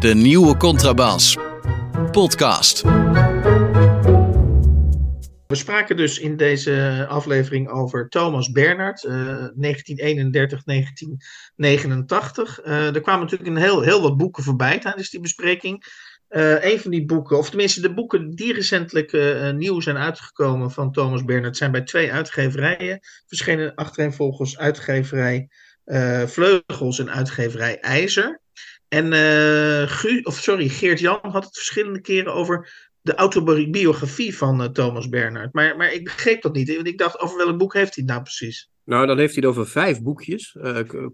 De nieuwe Contrabas. Podcast. We spraken dus in deze aflevering over Thomas Bernhard, uh, 1931, 1989. Uh, er kwamen natuurlijk een heel, heel wat boeken voorbij tijdens die bespreking. Uh, een van die boeken, of tenminste de boeken die recentelijk nieuw zijn uitgekomen van Thomas Bernhard, zijn bij twee uitgeverijen verschenen. Achtereenvolgens uitgeverij Vleugels en uitgeverij IJzer. En Gu, of sorry, Geert-Jan had het verschillende keren over de autobiografie van Thomas Bernhard. Maar, maar ik begreep dat niet. Want ik dacht, over welk boek heeft hij nou precies? Nou, dan heeft hij het over vijf boekjes,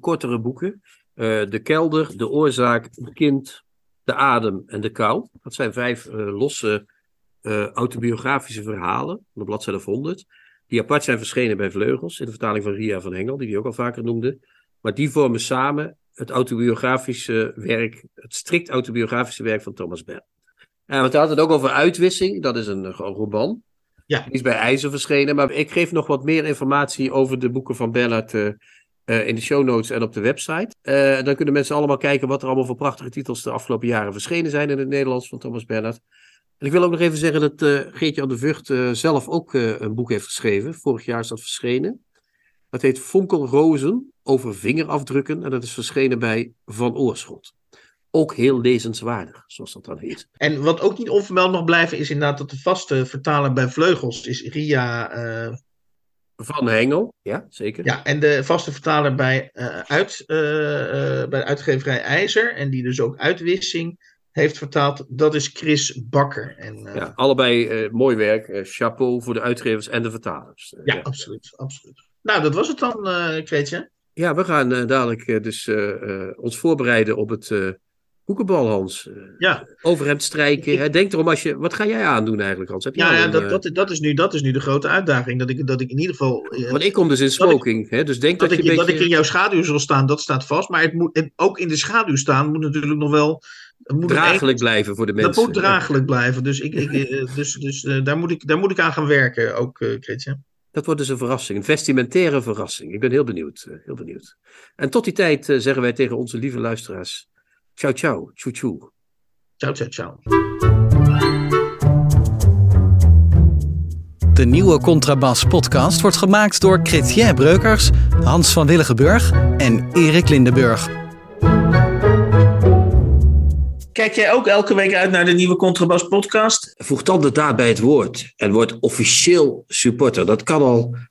kortere boeken. de kelder, de oorzaak, het kind, de adem en de kou. Dat zijn vijf losse autobiografische verhalen, op de bladzijde 100, die apart zijn verschenen bij Vleugels, in de vertaling van Ria van Hengel, die die ook al vaker noemde. Maar die vormen samen het autobiografische werk, het strikt autobiografische werk van Thomas Bell. En we hadden het ook over Uitwissing, dat is een, een roman. Ja. Die is bij IJzer verschenen, maar ik geef nog wat meer informatie over de boeken van Bernhard uh, uh, in de show notes en op de website. Uh, dan kunnen mensen allemaal kijken wat er allemaal voor prachtige titels de afgelopen jaren verschenen zijn in het Nederlands van Thomas Bernhard. En ik wil ook nog even zeggen dat Geertje aan de Vught zelf ook een boek heeft geschreven. Vorig jaar is dat verschenen. Dat heet Fonkelrozen over vingerafdrukken en dat is verschenen bij Van Oorschot. Ook heel lezenswaardig, zoals dat dan heet. En wat ook niet onvermeld mag blijven, is inderdaad dat de vaste vertaler bij Vleugels is Ria van Hengel, ja, zeker. Ja, en de vaste vertaler bij, uh, uit, uh, uh, bij uitgeverij IJzer, en die dus ook uitwissing heeft vertaald, dat is Chris Bakker. En, ja, allebei mooi werk. chapeau voor de uitgevers en de vertalers. Ja, ja, absoluut, absoluut. Nou, dat was het dan, Kreetje. Ja, we gaan dadelijk dus ons voorbereiden op het Koekenbal, Hans. Eh, ja. Over hem strijken. Denk erom als je. Wat ga jij aandoen eigenlijk, Hans? Heb ja, ja dat, eh, dat, dat, is nu, dat is nu de grote uitdaging. Dat ik, dat ik in ieder geval. Uh, Want ik kom dus in smoking. hè? Dus denk dat, dat, ik, je beetje... dat ik in jouw schaduw zal staan, dat staat vast. Maar het moet, ook in de schaduw staan moet natuurlijk nog wel. Moet draaglijk blijven voor de mensen. Dat moet draaglijk blijven. Dus, ik, ik, dus, dus daar, moet ik, daar moet ik aan gaan werken, ook, uh, Dat wordt dus een verrassing, een vestimentaire verrassing. Ik ben heel benieuwd. heel benieuwd. En tot die tijd zeggen wij tegen onze lieve luisteraars: ciao, ciao, tjoe, tjoe. Ciao, ciao, ciao. De nieuwe Contrabas podcast wordt gemaakt door Chrétien Breukers, Hans van Willigenburg en Erik Lindenburg. Kijk jij ook elke week uit naar de nieuwe Contrabas podcast? Voeg dan de daad bij het woord en word officieel supporter. Dat kan al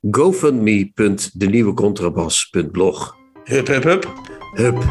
gofundme.denieuwecontrabas.blog. Hup, hup, hup. Hup.